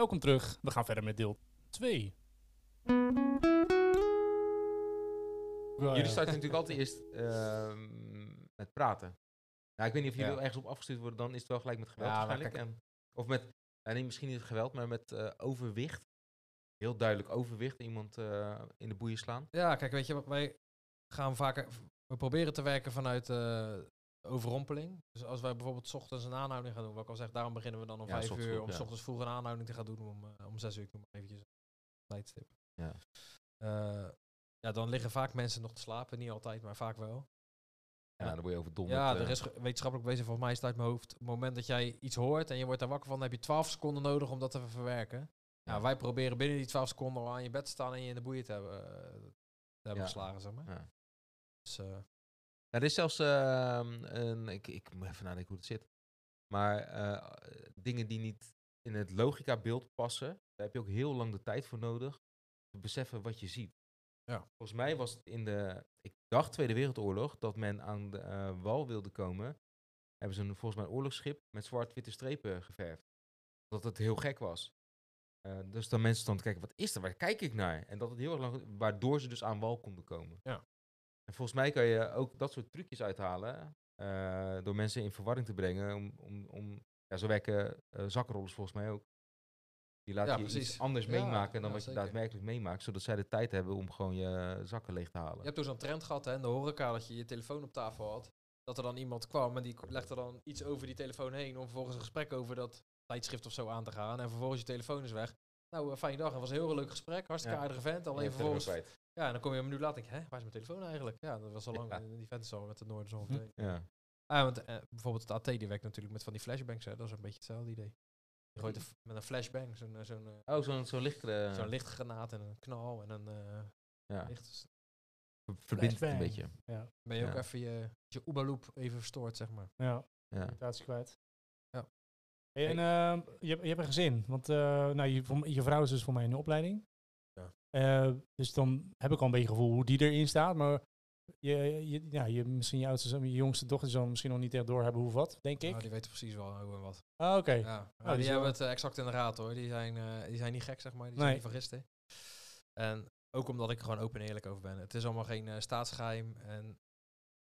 Welkom terug. We gaan verder met deel 2. Jullie starten natuurlijk altijd eerst ehm, met praten. Nou, ik weet niet of jullie Ja. ergens op afgestuurd worden, dan is het wel gelijk met geweld Ja, waarschijnlijk. En, of met, nou, nee, misschien niet geweld, maar met eh, overwicht. Heel duidelijk overwicht, iemand eh, in de boeien slaan. Ja, kijk, weet je, wij gaan vaker... We proberen te werken vanuit eh, overrompeling. Dus als wij bijvoorbeeld 's ochtends een aanhouding gaan doen, wat ik al zeg, daarom beginnen we dan om Ja, 5 s ochtends uur, vroeg, om 's ja. ochtends vroeg een aanhouding te gaan doen, om, eh, om 6 uur, ik noem maar eventjes een tijdstip. Ja. Eh, ja, dan liggen vaak mensen nog te slapen, niet altijd, maar vaak wel. Ja, dan word je overdonderd. Ja, eh. er is ge- wetenschappelijk bewezen, volgens mij is het uit mijn hoofd. Op het moment dat jij iets hoort en je wordt daar wakker van, dan heb je 12 seconden nodig om dat te verwerken. Ja, Ja. wij proberen binnen die 12 seconden al aan je bed te staan en je in de boeien te hebben, eh, te hebben geslagen, zeg maar. Ja. Dus, eh, Nou, er is zelfs ehm, een, ik, ik moet even nadenken hoe het zit. Maar eh, dingen die niet in het logica-beeld passen, daar heb je ook heel lang de tijd voor nodig te beseffen wat je ziet. Ja. Volgens mij was het in de, ik dacht Tweede Wereldoorlog, dat men aan de eh, wal wilde komen. Hebben ze een, volgens mij een oorlogsschip met zwart-witte strepen geverfd. Dat het heel gek was. Eh, dus dan mensen stonden te kijken, wat is er? Waar kijk ik naar? En dat het heel erg lang, waardoor ze dus aan wal konden komen. Ja. En volgens mij kan je ook dat soort trucjes uithalen eh, door mensen in verwarring te brengen. Om, om, om, ja, zo werken eh, zakkenrollers volgens mij ook. Die laten Ja, je precies. iets anders Ja, meemaken dan wat je daadwerkelijk meemaakt. Zodat zij de tijd hebben om gewoon je zakken leeg te halen. Je hebt toen zo'n trend gehad hè, in de horeca dat je je telefoon op tafel had. Dat er dan iemand kwam en die legde dan iets over die telefoon heen om vervolgens een gesprek over dat tijdschrift of zo aan te gaan. En vervolgens je telefoon is weg. Nou, een fijne dag. Het was een heel leuk gesprek. Hartstikke aardige vent. En Alleen er vervolgens... Ja, en dan kom je een minuut later en denk je, hè, waar is mijn telefoon eigenlijk? Ja, dat was al lang. Ja. Die vent is al met de Noorderzon. Hm. meteen. Ja. Ah, want eh, bijvoorbeeld het AT die werkt natuurlijk met van die flashbangs. Hè. Dat is een beetje hetzelfde idee. Je gooit een f- met een flashbang zo'n eh, zo'n eh, Oh, zo'n zo'n licht. eh, zo'n lichtgranaat en een knal en een eh, ja. licht. Dus ver- Verbindt het een Flashbang. beetje. Ja, ben je ook Ja. even je, je OOBA-loop even verstoord, zeg maar. ja. Ja. irritatie kwijt. Ja. Hey, en ehm, je, hebt- je hebt een gezin, want eh, nou, je, je vrouw is dus voor mij in de opleiding. Eh, dus dan heb ik al een beetje gevoel hoe die erin staat. Maar je, je, ja, je, misschien je oudste, je jongste dochter zal misschien nog niet echt door hebben hoe wat, denk ik. Nou, die weten precies wel hoe en wat. Ah, oké. Ja, Oh, maar die hebben wel- het eh, exact in de raad hoor. Die zijn, eh, die zijn niet gek, zeg maar. Die Nee. zijn niet vergisten. En ook omdat ik er gewoon open en eerlijk over ben. Het is allemaal geen eh, staatsgeheim. En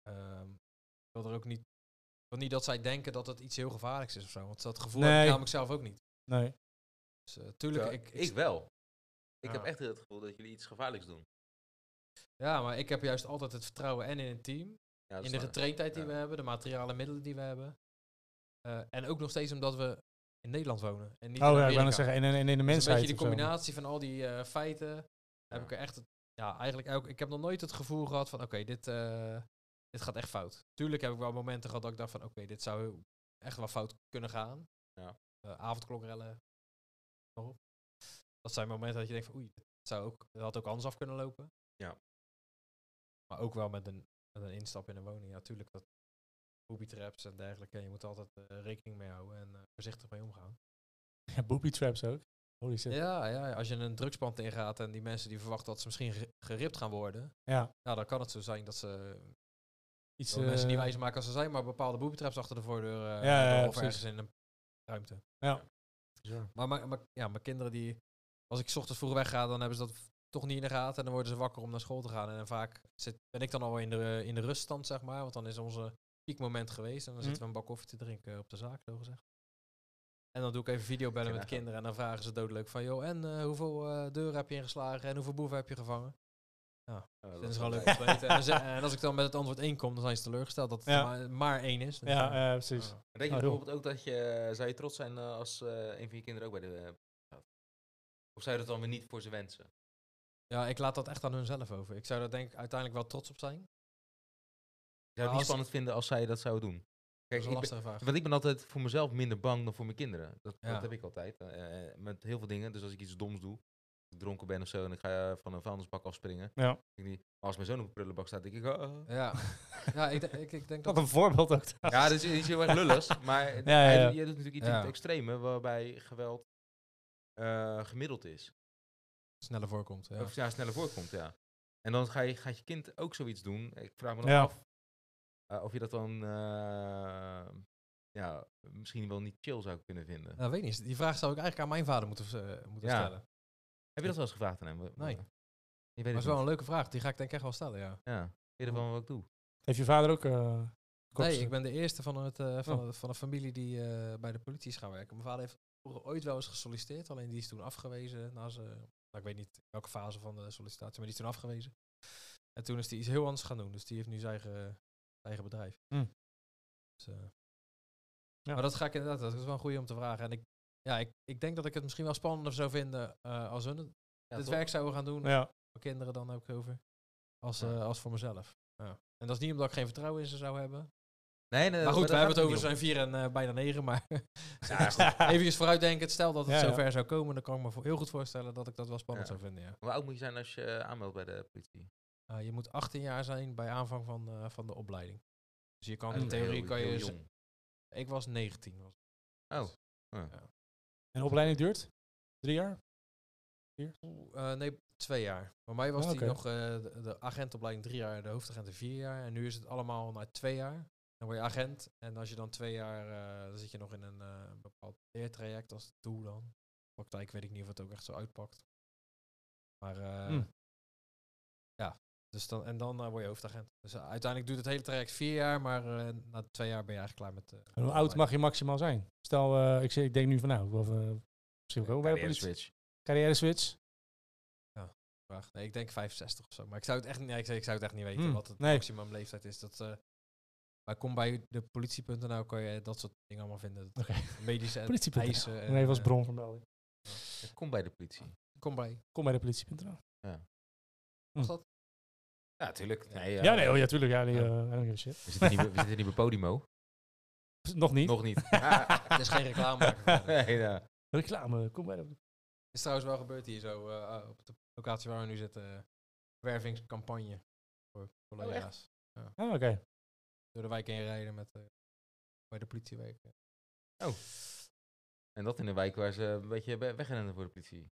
ehm, ik wil er ook niet... Ik wil niet dat zij denken dat het iets heel gevaarlijks is of zo. Want dat gevoel heb ik namelijk zelf ook niet. Nee. Dus eh, tuurlijk, Ja, ik, ik, wel. Ik Ja. heb echt het gevoel dat jullie iets gevaarlijks doen. Ja, maar ik heb juist altijd het vertrouwen en in het team. Ja, in de getraindheid die Ja. we hebben, de materialen middelen die we hebben. Eh, en ook nog steeds omdat we in Nederland wonen. En niet Oh in ja, ik net zeggen, en, en, en in de Dus een mensheid. beetje die combinatie van al die eh, feiten. Heb Ja. ik er echt. het- Ja, eigenlijk ook. Ik heb nog nooit het gevoel gehad van: oké, dit, eh, dit gaat echt fout. Tuurlijk heb ik wel momenten gehad dat ik dacht van: oké, dit zou echt wel fout kunnen gaan. Ja. Avondklokrellen. Dat zijn momenten dat je denkt van: oei, het zou ook, het had ook anders af kunnen lopen. Ja. Maar ook wel met een, met een instap in een woning. Ja, tuurlijk. Dat booby traps en dergelijke. Je moet altijd eh, rekening mee houden en eh, voorzichtig mee omgaan. Ja, booby traps ook. Holy shit. Ja, ja, als je een drugspand ingaat en die mensen die verwachten dat ze misschien ge- geript gaan worden, Ja. nou, dan kan het zo zijn dat ze Iets, wel mensen niet eh, wijs maken als ze zijn, maar bepaalde booby-traps achter de voordeur eh, Ja, ja, ja, of precies. ergens in een ruimte. Ja. Maar, maar, maar ja, mijn kinderen die, als ik 's ochtends vroeg wegga, dan hebben ze dat toch niet in de gaten en dan worden ze wakker om naar school te gaan. En vaak zit, ben ik dan al in de, in de ruststand, zeg maar, want dan is onze piekmoment geweest en dan Mhm. zitten we een bak koffie te drinken op de zaak, zo gezegd. En dan doe ik even videobellen met kinderen en dan vragen ze doodleuk van, joh, en eh, hoeveel eh, deuren heb je ingeslagen en hoeveel boeven heb je gevangen? Oh, Dat is gewoon leuk om te weten. En, dan ze- en als ik dan met het antwoord 1 kom, dan zijn ze teleurgesteld dat het Ja. maar, maar één is. Dus, Ja, eh, eh, precies. ja. Denk je joh. bijvoorbeeld ook dat je, zou je trots zijn als eh, een van je kinderen ook bij de... of zou je dat dan weer niet voor ze wensen? Ja, ik laat dat echt aan hunzelf over. Ik zou daar denk ik uiteindelijk wel trots op zijn. Zou je het als- niet spannend vinden als zij dat zouden doen? Dat Kijk, is een ik ben, lastige vraag. want ik ben altijd voor mezelf minder bang dan voor mijn kinderen. Dat, Ja. dat heb ik altijd. eh, eh, met heel veel dingen. Dus als ik iets doms doe, als ik dronken ben of zo, en ik ga eh, van een vuilnisbak afspringen. Ja. Ik als mijn zoon op een prullenbak staat, denk ik... oh. Ja, ja ik, ik, ik denk Wat dat... een voorbeeld ook. Ja, dat is iets heel erg lulligs. maar ja, ja. doet- jij doet natuurlijk iets in het extreme, waarbij geweld eh, gemiddeld is. sneller voorkomt. Ja. Of ja, sneller voorkomt, ja. En dan ga je, gaat je kind ook zoiets doen. Ik vraag me dan Ja. af eh, of je dat dan... eh, ja, misschien wel niet chill zou kunnen vinden. Nou, weet niet. Die vraag zou ik eigenlijk aan mijn vader moeten, moeten Ja. stellen. Heb je dat wel eens gevraagd aan hem? Nee. Je weet Maar het is wel niet. een leuke vraag. Die ga ik denk ik echt wel stellen, ja. Ja. Weet je ervan wat ik doe? Heeft je vader ook... eh Nee, ik ben de eerste van, het, eh, van, Oh. het- van een familie die eh, bij de politie is gaan werken. Mijn vader heeft ooit wel eens gesolliciteerd, alleen die is toen afgewezen. Na zijn, nou, ik weet niet welke fase van de sollicitatie, maar die is toen afgewezen. En toen is hij iets heel anders gaan doen. Dus die heeft nu zijn eigen, zijn eigen bedrijf. Hm. Dus, eh, Ja. Maar dat ga ik inderdaad, dat is wel een goede om te vragen. En ik, ja, ik, ik denk dat ik het misschien wel spannender zou vinden eh, als hun het, Ja, dit toch? werk zouden gaan doen. Ja. Voor kinderen dan heb ik het over. Als, Ja. eh, als voor mezelf. Ja. En dat is niet omdat ik geen vertrouwen in ze zou hebben. Nee, nee, Maar goed, we hebben het over zijn vier en eh, bijna negen, maar Ja, even vooruitdenken. Stel dat het Ja, ja. zover zou komen, dan kan ik me voor- heel goed voorstellen dat ik dat wel spannend Ja. zou vinden, ja. Hoe oud moet je zijn als je eh, aanmeldt bij de politie? Uh, je moet 18 jaar zijn bij aanvang van, eh, van de opleiding. Dus je kan Ah, in theorie heel- kan je... jong. Ik was 19. Was. Oh. En de opleiding duurt? Drie jaar? Vier? Eh, nee, twee jaar. Bij mij was Ah, die nog eh, de, de agentopleiding drie jaar, de hoofdagenten vier jaar. En nu is het allemaal na twee jaar. Dan word je agent. En als je dan twee jaar, eh, dan zit je nog in een eh, bepaald leertraject als doel dan. Praktijk weet ik niet of het ook echt zo uitpakt. Maar eh, Hm. ja, dus dan, en dan word je hoofdagent. Dus uiteindelijk duurt het hele traject vier jaar, maar eh, na twee jaar ben je eigenlijk klaar met... eh, En hoe oud mag je maximaal zijn? Stel, eh, ik, zeg- ik denk nu van nou, of, misschien ook bij de politie. switch. Carrière switch? vraag. Nee, ik denk 65 of zo. Maar ik zou het echt, niet- nee, ik, zou- ik zou het echt niet weten Hmm, wat het nee. maximum leeftijd is. Dat, eh maar kom bij de politie.nl kan je dat soort dingen allemaal vinden. Medische Politie.nl. eisen. En, even als eh, bron van België. Ik kom bij de politie. Kom bij. Kom bij de politie.nl. Was dat? Ja, tuurlijk. Ja. Nee, Ja, nee, oh, ja, tuurlijk. Ja, die, Ja. eh, shit. We zitten niet, bij- we zitten niet bij Podimo. Nog niet. Nog niet. Het is geen reclame. nee, ja. Reclame, kom bij de... is trouwens wel gebeurd hier zo eh, ah, op de locatie waar we nu zitten. wervingscampagne voor collega's. Ah, oké. Door de wijk heen rijden met eh, bij de politie werken. Oh. En dat in een wijk waar ze een beetje be- wegrennen voor de politie.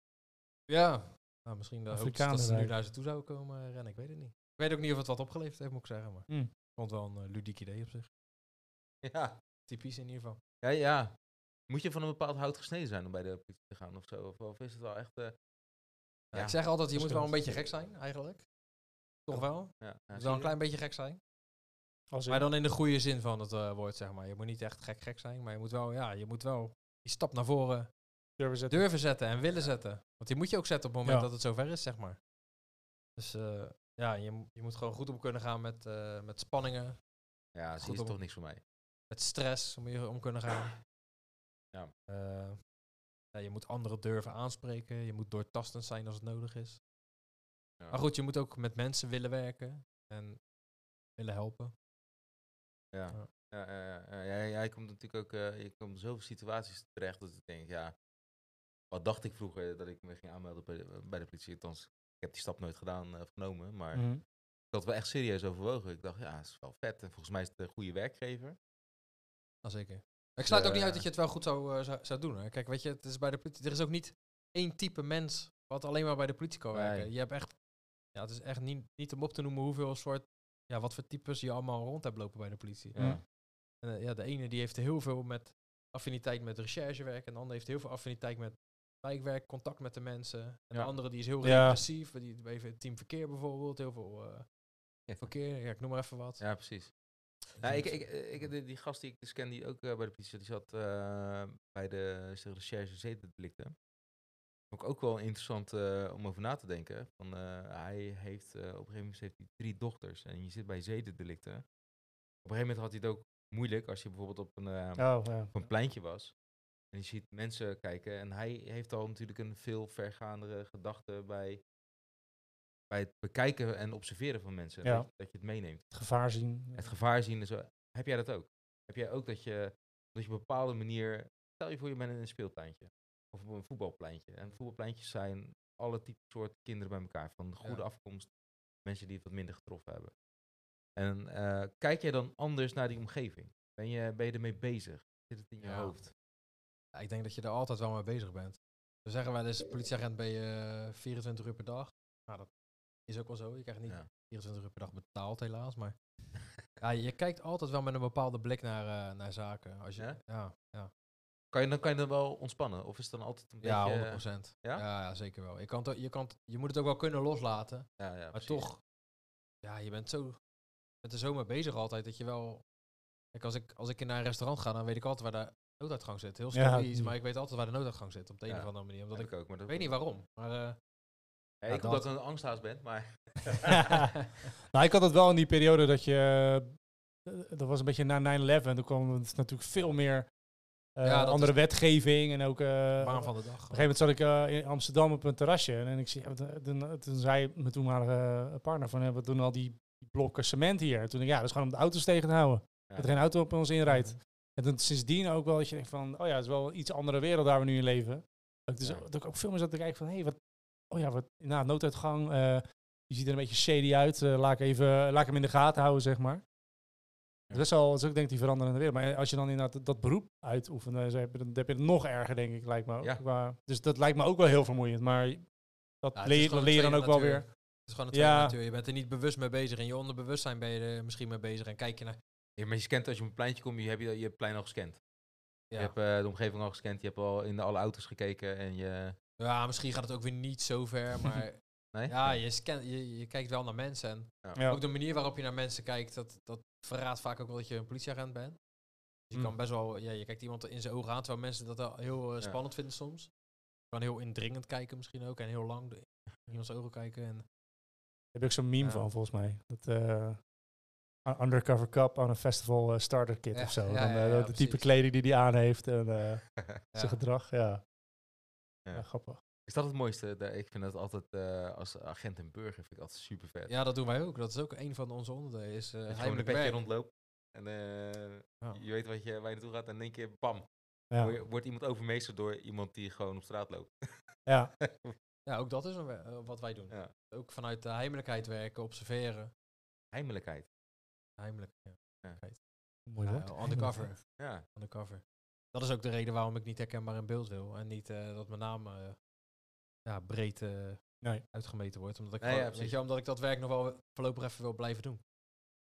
Ja, nou, misschien dat, hoop dat ze nu naar ze toe zouden komen eh, rennen. Ik weet het niet. Ik weet ook niet of het wat opgeleverd heeft, moet ik zeggen. Maar Hm. ik vond wel een eh, ludiek idee op zich. Ja. Typisch in ieder geval. Ja, ja. Moet je van een bepaald hout gesneden zijn om bij de politie te gaan of zo? Of, of is het wel echt... eh, Ja, Ja, ik zeg altijd, je moet wel een beetje gek zijn, eigenlijk. Toch wel? ja, ja, wel een klein beetje gek zijn. Als in- Maar dan in de goede zin van het eh, woord, zeg maar. Je moet niet echt gek gek zijn, maar je moet wel, ja, je moet wel die stap naar voren durven zetten. durven zetten en willen zetten. Want die moet je ook zetten op het moment Ja. dat het zover is, zeg maar. Dus eh, ja, je, je moet gewoon goed om kunnen gaan met, eh, met spanningen, Ja, zie Goed is om- toch niks voor mij. met stress, om je om kunnen gaan. Ja. Eh, ja, je moet anderen durven aanspreken. Je moet doortastend zijn als het nodig is. Ja. Maar goed, je moet ook met mensen willen werken en willen helpen. Ja. Ja. Ja, je komt natuurlijk ook eh, je komt in zoveel situaties terecht dat ik denk, ja, wat dacht ik vroeger dat ik me ging aanmelden bij de, bij de politie. Althans, ik heb die stap nooit gedaan eh, of genomen, maar Mhm. ik had wel echt serieus overwogen. Ik dacht, ja, het is wel vet. En volgens mij is het een goede werkgever. Nou, zeker. Ik sluit ook niet uit eh, dat je het wel goed zou, eh, zou, zou doen. Hè. Kijk, weet je, het is bij de politie, er is ook niet één type mens wat alleen maar bij de politie kan werken. Nee. Je hebt echt, ja, het is echt niet, niet om op te noemen hoeveel soort, ja, wat voor types je allemaal rond hebt lopen bij de politie. Ja. En, eh, ja, de ene die heeft heel veel met affiniteit met recherchewerk. En de andere heeft heel veel affiniteit met wijkwerk, contact met de mensen. En Ja. de andere die is heel Ja. repressief. Die het team verkeer bijvoorbeeld, heel veel eh, Ja. verkeer. Ja, ik noem maar even wat. Ja, precies. Nou, ik, ik, ik, die, die gast die ik dus ken, die ook eh, bij de politie zat, die zat eh, bij de recherche zedendelicten. Ik ook wel interessant eh, om over na te denken. Van, eh, hij heeft eh, op een gegeven moment heeft hij drie dochters en je zit bij zedendelicten. Op een gegeven moment had hij het ook moeilijk als je bijvoorbeeld op een, Oh, ja. op een pleintje was. En je ziet mensen kijken. En hij heeft al natuurlijk een veel vergaandere gedachte bij, bij het bekijken en observeren van mensen. Ja. Dat, je, dat je het meeneemt Het gevaar zien. het gevaar zien. Heb jij dat ook? Heb jij ook dat je, dat je op een bepaalde manier... Stel je voor je bent in een speeltuintje. Of op een voetbalpleintje. En voetbalpleintjes zijn alle typen soort kinderen bij elkaar. Van goede Ja. afkomst. Mensen die het wat minder getroffen hebben. En eh, kijk jij dan anders naar die omgeving? Ben je, ben je ermee bezig? Zit het in je Ja. hoofd? Ja, ik denk dat je er altijd wel mee bezig bent. We zeggen wel eens, politieagent ben je eh, 24 uur per dag. Nou, dat is ook wel zo. Je krijgt niet Ja. 24 uur per dag betaald helaas, maar Ja, je kijkt altijd wel met een bepaalde blik naar, eh, naar zaken. Als je, Ja? ja? Ja, Kan je, dan kan je dan wel ontspannen? Of is het dan altijd een ja, beetje... 100 procent. ja? Ja? Ja, zeker wel. Je, kan je, kan het- je moet het ook wel kunnen loslaten. Ja, ja, Maar precies. toch, ja, je bent zo met er zo mee bezig altijd dat je wel... Kijk, als ik, als ik naar een restaurant ga, dan weet ik altijd waar de nooduitgang zit. Heel stom iets, maar ik weet altijd waar de nooduitgang zit. Op de een of andere manier. Omdat ik, ik ook. Maar dat ik weet niet waarom. Maar, eh, ik dat- omdat ik een angsthaas ben, maar... nou, ik had het wel in die periode dat je... eh, dat was een beetje na 9-11. Toen kwam het natuurlijk veel meer Ja, dat andere wetgeving. En ook... eh, baan van de dag. Op een gegeven moment zat ik eh, in Amsterdam op een terrasje. En ik zie, toen, toen, toen zei mijn toenmalige partner van... eh, we doen al die blokken cement hier. En toen dacht ik, ja, dat is gewoon om de auto's tegen te houden. Ja. Dat er geen auto op ons inrijdt. En toen sindsdien ook wel dat je denkt van... Oh ja, het is wel een iets andere wereld daar we nu in leven. Dat ik, dus, Ja. dat ik ook veel meer zat te kijken van... Hé, hey, wat... Oh ja, wat... Nou, nooduitgang. eh, je ziet er een beetje shady uit. eh, laat, ik even, laat ik hem in de gaten houden, zeg maar. Dat is, al, dat is ook denk ik die veranderende wereld. Maar als je dan inderdaad dat, dat beroep uitoefent, dan heb je, dan heb je het nog erger, denk ik, lijkt me ook. Ja. Qua- dus dat lijkt me ook wel heel vermoeiend. Maar dat Ja, het leer, je dan ook wel weer. Het is gewoon een tweede Ja. natuur. Je bent er niet bewust mee bezig. In je onderbewustzijn ben je er misschien mee bezig. En kijk je naar... Ja, maar je scant als je op een pleintje komt, je hebt je, je hebt het plein al gescand. Ja, Je hebt eh, de omgeving al gescand, je hebt al in de alle auto's gekeken en je... ja misschien gaat het ook weer niet zo ver. Maar Nee? ja, je, scan, je, je kijkt wel naar mensen. En Ja. ook de manier waarop je naar mensen kijkt, dat, dat verraadt vaak ook wel dat je een politieagent bent. Dus je Mm. kan best wel, ja, je kijkt iemand in zijn ogen aan, terwijl mensen dat heel eh, Ja. spannend vinden soms. Je kan heel indringend kijken misschien ook en heel lang in iemands ogen kijken. En, Daar heb ik zo'n meme Ja. van, volgens mij. Dat, eh, un- undercover cup aan een festival eh, starter kit Ja, of zo. ja, dan, ja, ja, de type precies. kleding die hij aan heeft en eh, ja. zijn gedrag. Ja. Ja. Ja. grappig. Is dat het mooiste? Ik vind dat altijd eh, als agent en burger vind ik altijd super vet. ja, dat doen wij ook. Dat is ook een van onze onderdelen. Is uh, dat je gewoon een petje werk. rondloopt en eh, Ja. je weet wat je, waar je naartoe gaat en in één keer bam, Ja. wordt iemand overmeesterd door iemand die gewoon op straat loopt. ja. Ja, ook dat is wat wij doen. Ja. Ook vanuit de heimelijkheid werken, observeren. Heimelijkheid. Heimelijk, ja. Mooi woord. undercover. Ja. undercover. Dat is ook de reden waarom ik niet herkenbaar in beeld wil. En niet eh, dat mijn naam eh, ja, breed eh, Nee. uitgemeten wordt. Omdat ik, Nee, gewoon- ja, weet je, omdat ik dat werk nog wel voorlopig even wil blijven doen.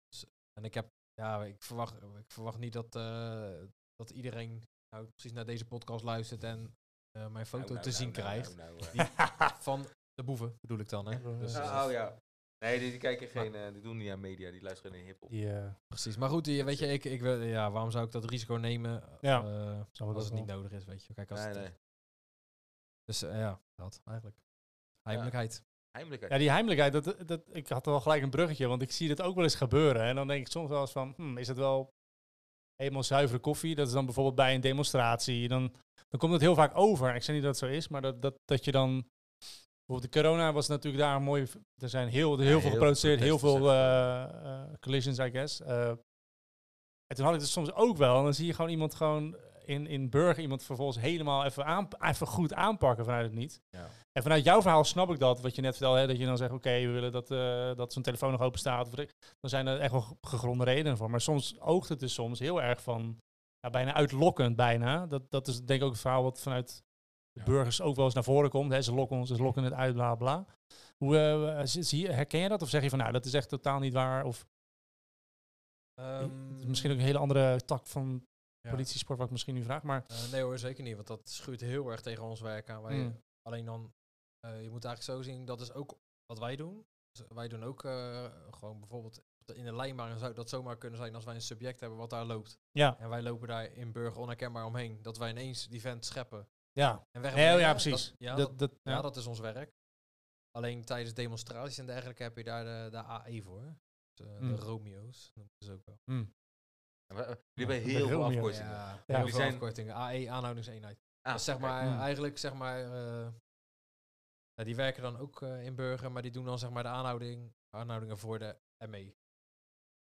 Dus, en ik heb, ja, ik verwacht, ik verwacht niet dat, eh, dat iedereen nou precies naar deze podcast luistert en eh, mijn foto Nou, nou, te nou, zien nou, krijgt. nou, nou, van de boeven bedoel ik dan, hè? Ja, Dus, ja. oh ja. Nee, die, die kijken geen, eh, die doen niet aan media, die luisteren hip-hop. Die, eh, Precies. Maar goed, die- weet je, ik, ik, wil- ja, waarom zou ik dat risico nemen Ja. eh, als het niet nodig is, weet je. Kijk, als Nee, het, nee. Dus eh, ja, dat eigenlijk. Heimelijkheid. Heimelijkheid. Ja, die heimelijkheid, dat, dat, ik had wel gelijk een bruggetje, want ik zie dit ook wel eens gebeuren. En dan denk ik soms wel eens van, hm, is het wel helemaal zuivere koffie? Dat is dan bijvoorbeeld bij een demonstratie. Dan, dan komt het heel vaak over. Ik zeg niet dat het zo is, maar dat, dat, dat je dan... Bijvoorbeeld de corona was natuurlijk daar een mooie... Er zijn heel, heel Ja, veel heel geproduceerd, heel veel eh, eh, collisions, I guess. Eh, en toen had ik het soms ook wel. En dan zie je gewoon iemand gewoon in, in Burger iemand vervolgens helemaal even, aan, even goed aanpakken vanuit het niet. Ja. En vanuit jouw verhaal snap ik dat, wat je net vertelde, hè, dat je dan zegt, oké, we willen dat, eh, dat zo'n telefoon nog open staat. Dan zijn er echt wel ge- gegronde redenen voor. Maar soms oogt het dus soms heel erg van, ja, bijna uitlokkend bijna. Dat, dat is denk ik ook het verhaal wat vanuit de Ja. burgers ook wel eens naar voren komt. Hè. Ze lokken ons, ze lokken het uit, bla bla. Hoe, eh, zie- herken je dat? Of zeg je van, nou, dat is echt totaal niet waar? Of het is misschien ook een hele andere tak van Ehm, ja. politiesport, wat ik misschien nu vraag. Maar Eh, nee hoor, zeker niet. Want dat schuurt heel erg tegen ons werk aan. Wij, Mm. Alleen dan, eh, je moet eigenlijk zo zien, dat is ook wat wij doen. Dus wij doen ook eh, gewoon bijvoorbeeld de- in de lijnbaan zou dat zomaar kunnen zijn als wij een subject hebben wat daar loopt. ja, En wij lopen daar in Burger onherkenbaar omheen. Dat wij ineens die vent scheppen ja. en weg. Nee, oh, ja, dat- precies. ja, dat, dat, dat, ja, ja. dat is ons werk. Alleen tijdens demonstraties en dergelijke heb je daar de, de AE voor. Dus, eh, Mm. De Romeo's, noemen ze ook wel. Mm. Jullie hebben Ja, heel veel afkortingen. Ja, Ja. heel veel zijn- afkortingen. AE, aanhoudingseenheid. Ah, Dat is zeg maar, Mm. eigenlijk zeg maar, eh, ja, die werken dan ook eh, in Burger, maar die doen dan zeg maar de aanhouding, aanhoudingen voor de ME.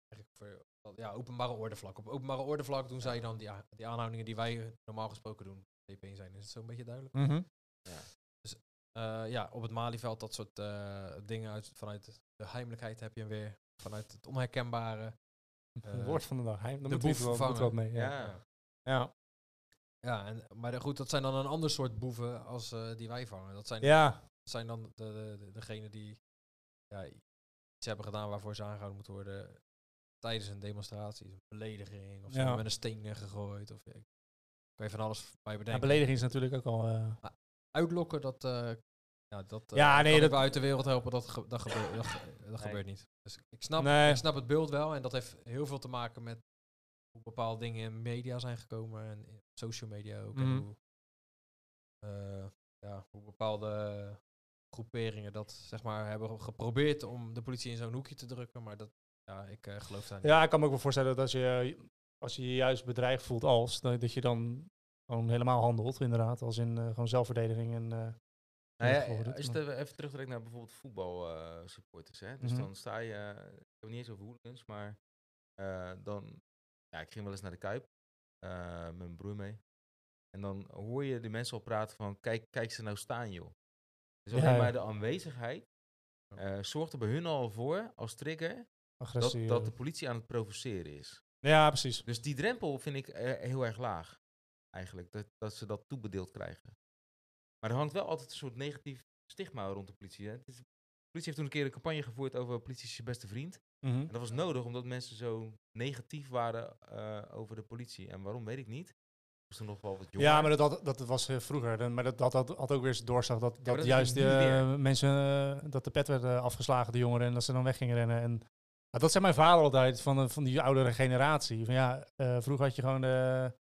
Eigenlijk voor ja, openbare ordevlak. Op openbare ordevlak doen zij dan die, die aanhoudingen die wij eh, normaal gesproken doen. DP zijn, is het zo een beetje duidelijk? Mhm. Eh, ja, op het Malieveld dat soort eh, dingen uit, vanuit de heimelijkheid heb je hem weer. Vanuit het onherkenbare. Het Eh, woord van de dag. Hij, daar de moet boef wel, moet wat mee. Ja. Ja. Ja. Ja, en, maar goed, dat zijn dan een ander soort boeven als eh, die wij vangen. Dat zijn Ja. Dat zijn dan de, de, de- degenen die ja, iets hebben gedaan waarvoor ze aangehouden moeten worden. tijdens een demonstratie, een belediging of Ja. zo, met een steen gegooid. Of, ja, kan je van alles bij Ja, bedenken. belediging is natuurlijk ook al... eh, Uitlokken, dat, eh, ja, dat eh, Ja, nee, dat- uit de wereld helpen, dat, ge- dat, gebeurt, dat, ge- dat gebeurt niet. Dus ik snap, Nee. ik snap het beeld wel en dat heeft heel veel te maken met hoe bepaalde dingen in media zijn gekomen en in social media ook. Mhm. En hoe, eh, ja, hoe bepaalde groeperingen dat zeg maar hebben geprobeerd om de politie in zo'n hoekje te drukken, maar dat, ja, ik eh, geloof daar niet. Ja, ik kan me ook wel voorstellen dat als je, als je je juist bedreigd voelt als, dat, je dan gewoon helemaal handelt, inderdaad. Als in eh, gewoon zelfverdediging en... Nou ja, gehoord doet, als je het even- terugtrekt naar bijvoorbeeld voetbalsupporters. supporters, hè? Dus Mhm. dan sta je, ik heb het niet eens over hooligans, maar eh, dan, ja, ik ging wel eens naar de Kuip eh, met mijn broer mee. En dan hoor je de mensen al praten van, kijk, kijk ze nou staan joh. Dus alleen ja. maar de aanwezigheid eh, zorgt er bij hun al voor, als trigger, dat, dat de politie aan het provoceren is. ja, precies. Dus die drempel vind ik heel erg laag, eigenlijk, dat, dat ze dat toebedeeld krijgen. Maar er hangt wel altijd een soort negatief stigma rond de politie. Hè? De politie heeft toen een keer een campagne gevoerd over politie is je beste vriend. Mhm. En dat was nodig omdat mensen zo negatief waren eh, over de politie. En waarom, weet ik niet. Was toen nog wel wat jonger. Ja, maar dat, dat was vroeger. Dan- Maar dat, dat had, had ook weer eens doorslag dat, dat, juist weer. mensen, eh, dat de pet werd afgeslagen, de jongeren, en dat ze dan weg gingen rennen. En dat zei mijn vader altijd, van, de- van die oudere generatie. Van ja, eh, vroeger had je gewoon de,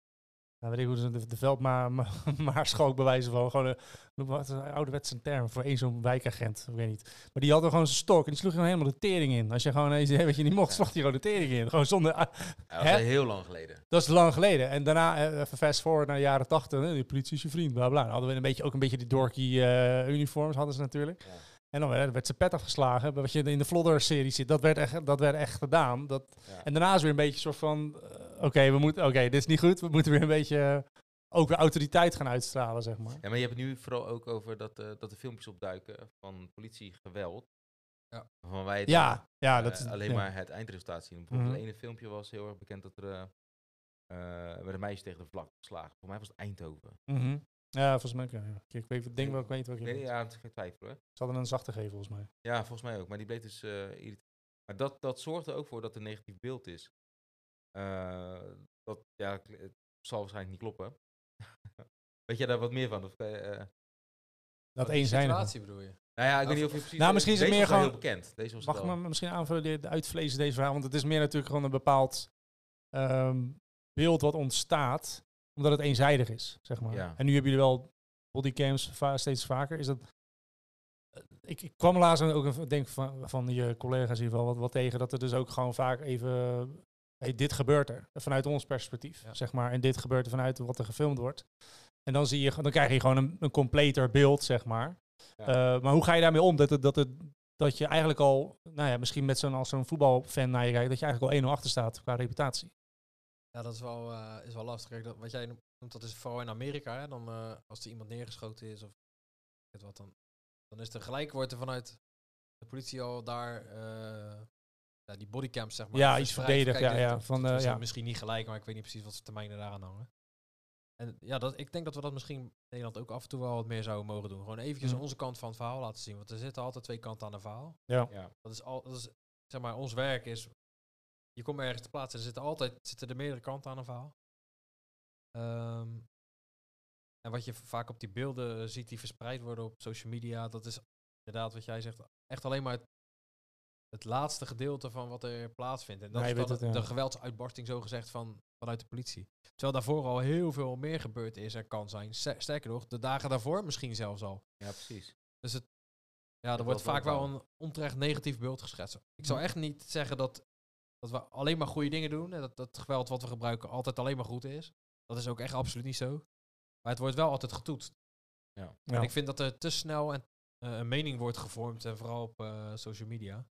nou, weet ik hoe ze de, de veldmaarschalk bewijzen van, gewoon een, wat een ouderwetse term voor één zo'n wijkagent, ik weet niet. Maar die had er gewoon zijn stok en die sloeg gewoon helemaal de tering in. Als je gewoon eens wat je niet mocht, sloeg hij gewoon de tering in. Gewoon zonder, Ja, dat Hè? was heel lang geleden. dat is lang geleden. En daarna, eh, even fast forward naar de jaren tachtig, hè, die politie is je vriend, bla bla. Dan hadden we een beetje, ook een beetje die dorky eh, uniforms, hadden ze natuurlijk. Ja. En dan werd, werd ze pet afgeslagen. Wat je in de Flodder-serie ziet, dat werd echt, dat werd echt gedaan. Dat, Ja. En daarna is weer een beetje een soort van, eh, oké, we moeten, oké, dit is niet goed. We moeten weer een beetje, eh, ook weer autoriteit gaan uitstralen, zeg maar. Ja, maar je hebt het nu vooral ook over dat, eh, dat er filmpjes opduiken van politiegeweld. Ja. Van wij het Ja, ja, eh, dat is alleen ja. maar het eindresultaat zien. Bijvoorbeeld Mhm. het ene filmpje was heel erg bekend dat er eh eh, werd een meisje tegen de vlak geslagen. Volgens mij was het Eindhoven. Mhm. Ja, volgens mij. Ja, ja. Ik weet, ik denk wel, ik weet wat Ik je bedoelt. ja, het is geen twijfel hoor. Ze hadden een zachte geven, volgens mij. Ja, volgens mij ook. Maar die bleef dus eh irritant. Maar dat, dat zorgt er ook voor dat er een negatief beeld is. Eh, dat ja, het zal waarschijnlijk niet kloppen. Weet jij daar wat meer van? Of, kan je, eh, Dat één zijn. situatie bedoel je? nou ja, ik weet niet of je precies... nou, misschien is het deze meer was wel gewoon- heel bekend. Deze was Mag me misschien aanvullen, de, uitvlezen deze verhaal? Want het is meer natuurlijk gewoon een bepaald ehm, beeld wat ontstaat, omdat het eenzijdig is, zeg maar. Ja. En nu hebben jullie wel bodycams va steeds vaker. Is dat... eh, Ik, ik kwam laatst ook, even, denk van, van je collega's in ieder geval, wat, wat tegen, dat er dus ook gewoon vaak even... Hey, dit gebeurt er, vanuit ons perspectief, Ja. zeg maar. En dit gebeurt er vanuit wat er gefilmd wordt. En dan, zie je, dan krijg je gewoon een, een completer beeld, zeg maar. Ja. Eh, maar hoe ga je daarmee om? Dat, het, dat, het, dat je eigenlijk al, nou ja, misschien met zo'n als zo'n voetbalfan naar je kijkt, dat je eigenlijk al 1-0 achter staat qua reputatie. Ja, dat is wel, eh, is wel lastig. Kijk, dat, wat jij noemt, dat is vooral in Amerika. Hè? Dan, eh, als er iemand neergeschoten is of wat, dan, dan is er gelijk wordt er vanuit de politie al daar ja, die bodycams, zeg maar. Ja, iets Kijk, ja, dit- ja, van, eh, ja. Misschien niet gelijk, maar ik weet niet precies wat voor termijnen daaraan hangen. En ja, dat, ik denk dat we dat misschien in Nederland ook af en toe wel wat meer zouden mogen doen. Gewoon eventjes Mhm. onze kant van het verhaal laten zien. Want er zitten altijd twee kanten aan een verhaal. Ja. Ja. Dat is al, dat is, zeg maar, ons werk is, je komt ergens te plaatsen, er zitten altijd, zitten er meerdere kanten aan een verhaal. Ehm, en wat je vaak op die beelden ziet die verspreid worden op social media, dat is inderdaad wat jij zegt, echt alleen maar het, laatste gedeelte van wat er plaatsvindt. En dat is dan de geweldsuitbarsting zo gezegd van, vanuit de politie. Terwijl daarvoor al heel veel meer gebeurd is en kan zijn. Ster- Sterker nog, de dagen daarvoor misschien zelfs al. ja, precies. Dus het, ja, er wordt vaak wel een onterecht negatief beeld geschetst. Ik zou echt niet zeggen dat, dat we alleen maar goede dingen doen. En dat dat geweld wat we gebruiken altijd alleen maar goed is. Dat is ook echt absoluut niet zo. Maar het wordt wel altijd getoetst. Ja. Ja. En ik vind dat er te snel en, eh, een mening wordt gevormd. En vooral op eh, social media.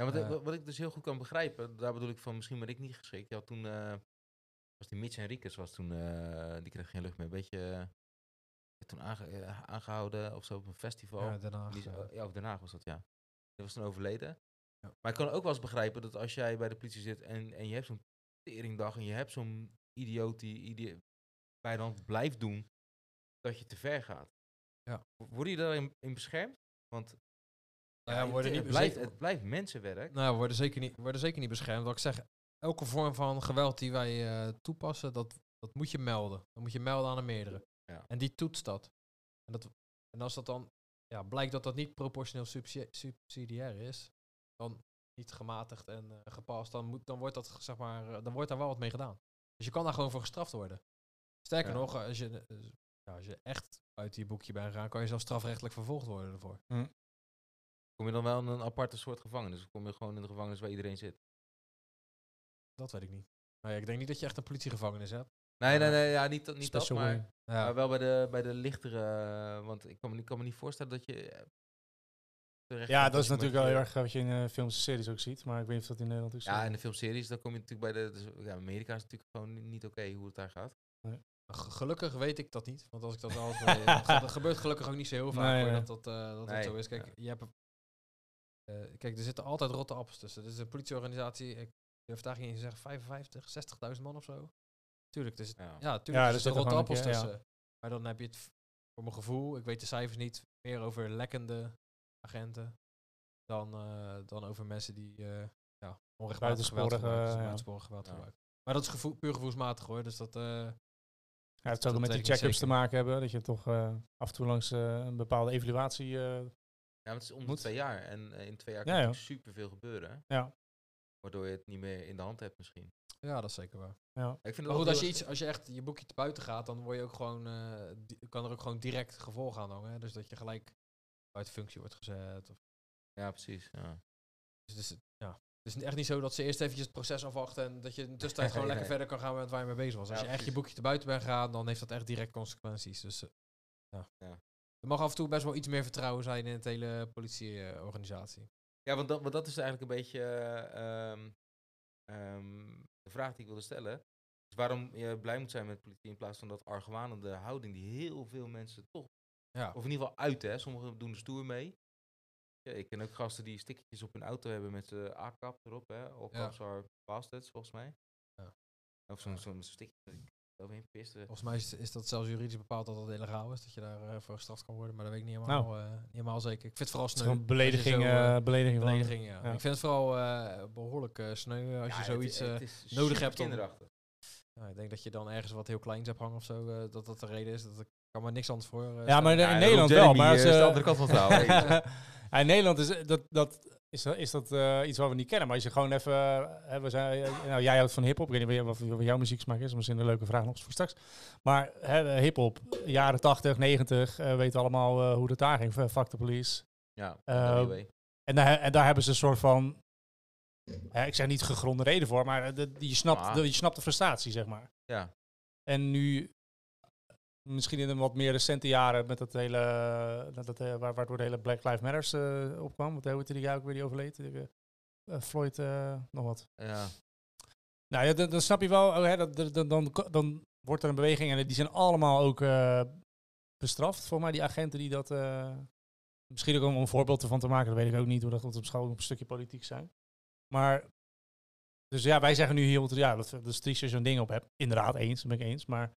Ja, wat, ik- Eh. wat- wat ik dus heel goed kan begrijpen, daar bedoel ik van misschien ben ik niet geschikt. Je had toen, eh, was die Mitch Henriquez was toen, eh, die kreeg geen lucht meer. Een beetje, eh, toen aange- eh, aangehouden of zo op een festival. Ja. Die eh, ja, of Den Haag was dat, ja. Die was toen overleden. Ja. Maar ik kan ook wel eens begrijpen dat als jij bij de politie zit en, en je hebt zo'n teringdag en je hebt zo'n idioot die bij dan blijft doen, dat je te ver gaat. Ja. Worden je daarin in beschermd? Want nou ja, ja, we worden het, niet het blijft, het blijft mensenwerk. Nou, we worden zeker niet, worden zeker niet beschermd. Wat ik zeg, elke vorm van geweld die wij eh, toepassen, dat, dat moet je melden. Dan moet je melden aan een meerdere. Ja. En die toetst dat. En, dat. en als dat dan ja, blijkt dat dat niet proportioneel subsi- subsidiair is, dan niet gematigd en eh, gepast, dan, moet, dan, wordt dat, zeg maar, eh, dan wordt daar wel wat mee gedaan. Dus je kan daar gewoon voor gestraft worden. Sterker Ja. nog, als je, ja, als je echt uit je boekje bent gegaan, kan je zelfs strafrechtelijk vervolgd worden ervoor. Kom je dan wel in een aparte soort gevangenis? Of kom je gewoon in de gevangenis waar iedereen zit? Dat weet ik niet. Ik denk niet dat je echt een politiegevangenis hebt. Nee, nee, nee, ja, niet, dat- niet dat, maar. Ja. maar wel bij de, bij de lichtere... eh, want ik kan, me, niet- kan me niet voorstellen dat je... eh, Ja, dat is natuurlijk wel heel erg wat je in eh, films en series ook ziet. Maar ik weet niet of dat in Nederland ook zo Ja, in de filmseries, dan kom je natuurlijk bij de... Dus, ja, Amerika is natuurlijk gewoon ni- niet oké hoe het daar gaat. Ge- Gelukkig weet ik dat niet. Want als ik dat wel dat ge- dat gebeurt gelukkig ook niet zo heel vaak Nee, hoor, nee. dat, dat, dat, Nee, dat zo is. Kijk, ja. je hebt, kijk, er zitten altijd rotte appels tussen. Dit is een politieorganisatie, ik durf daar niet eens te zeggen, 55, 60.000 man of zo. Tuurlijk, zit, Ja. ja, tuurlijk Ja, er rotte appels ja. tussen. Maar dan heb je het, voor mijn gevoel, ik weet de cijfers niet, meer over lekkende agenten dan, eh, dan over mensen die uh, ja, onrechtmatig geweld gebruiken. ja. buitensporig geweld Ja. gebruiken. Maar dat is gevoel, puur gevoelsmatig hoor, dus dat... eh, Ja, het zou ook met die check-ups te maken hebben. Dat je toch eh, af en toe langs eh, een bepaalde evaluatie... Ja, het is om de Moet. twee jaar. En eh, in twee jaar Ja, kan ja. natuurlijk superveel gebeuren. hè. ja, Waardoor je het niet meer in de hand hebt misschien. ja, dat is zeker waar. ja. Ik vind het Maar goed, als je, iets, als je echt je boekje te buiten gaat, dan word je ook gewoon, eh, kan er ook gewoon direct gevolg aan hangen. hè. Dus dat je gelijk uit functie wordt gezet. Of, Ja, precies. Ja. dus het is, ja. het is echt niet zo dat ze eerst eventjes het proces afwachten en dat je in de tussentijd gewoon Nee, lekker nee. verder kan gaan met waar je mee bezig was. Als Ja, je echt je boekje te buiten bent gegaan, dan heeft dat echt direct consequenties. Dus eh, ja. Ja. Er mag af en toe best wel iets meer vertrouwen zijn in het hele politieorganisatie. Ja, want dat, want dat is eigenlijk een beetje eh, ehm, ehm, de vraag die ik wilde stellen. Dus waarom je blij moet zijn met politie in plaats van dat argwanende houding die heel veel mensen toch, Ja. of in ieder geval uit hè, sommigen doen er stoer mee. Ja, ik ken ook gasten die stickertjes op hun auto hebben met de A-kap erop, hè. All Ja. cops are bastards, volgens mij. Ja. Of zo'n dat ik overheen piste. Volgens mij is, is dat zelfs juridisch bepaald dat dat illegaal is, dat je daarvoor voor gestraft kan worden. Maar dat weet ik niet helemaal, eh, niet helemaal zeker. Ik vind het vooral Het is sneu. je belediging, zo, eh, eh, belediging. Belediging, ja. Ja. Ik vind het vooral eh, behoorlijk eh, sneu als Ja, je het- zoiets... het eh, is nodig hebt om- kinderachtig. ja, ik denk dat je dan ergens wat heel kleins hebt hangen of zo, eh, dat dat de reden is. Dat ik kan me niks anders voor. eh, Ja, maar in Ja, Nederland wel. Maar eh, ze- is de andere kant van het in Nederland is eh, dat, dat, is, dat- is dat eh, iets wat we niet kennen. Maar als je gewoon even... hè, we zijn, eh, nou, jij houdt van hiphop. Ik weet niet wat, wat jouw muzieksmaak is. Misschien een leuke vraag nog voor straks. Maar hiphop, jaren 80, 90. eh weten allemaal hoe dat daar ging. Fuck the police. Ja, NWA. En daar, en daar hebben ze een soort van... ik zeg niet gegronde reden voor. Maar de, je, snapt, Ah. de, je snapt de frustratie, zeg maar. ja. En nu, misschien in de wat meer recente jaren, met dat hele, dat, dat, eh, waar, waardoor de hele Black Lives Matters eh, opkwam. Want hoe die guy ook weer die overleed? Eh, eh, Floyd, eh, nog wat. ja. Nou ja, dan, dan snap je wel, oh, hè, dat, dan, dan, dan wordt er een beweging en die zijn allemaal ook eh, bestraft. Voor mij die agenten die dat, eh, misschien ook om een voorbeeld ervan te maken, dat weet ik ook niet, hoe dat op school ook een stukje politiek zijn. Maar, dus ja, wij zeggen nu heel, ja, dat, dat is triest als je zo'n ding op hebt. Inderdaad, eens, dat ben ik eens. Maar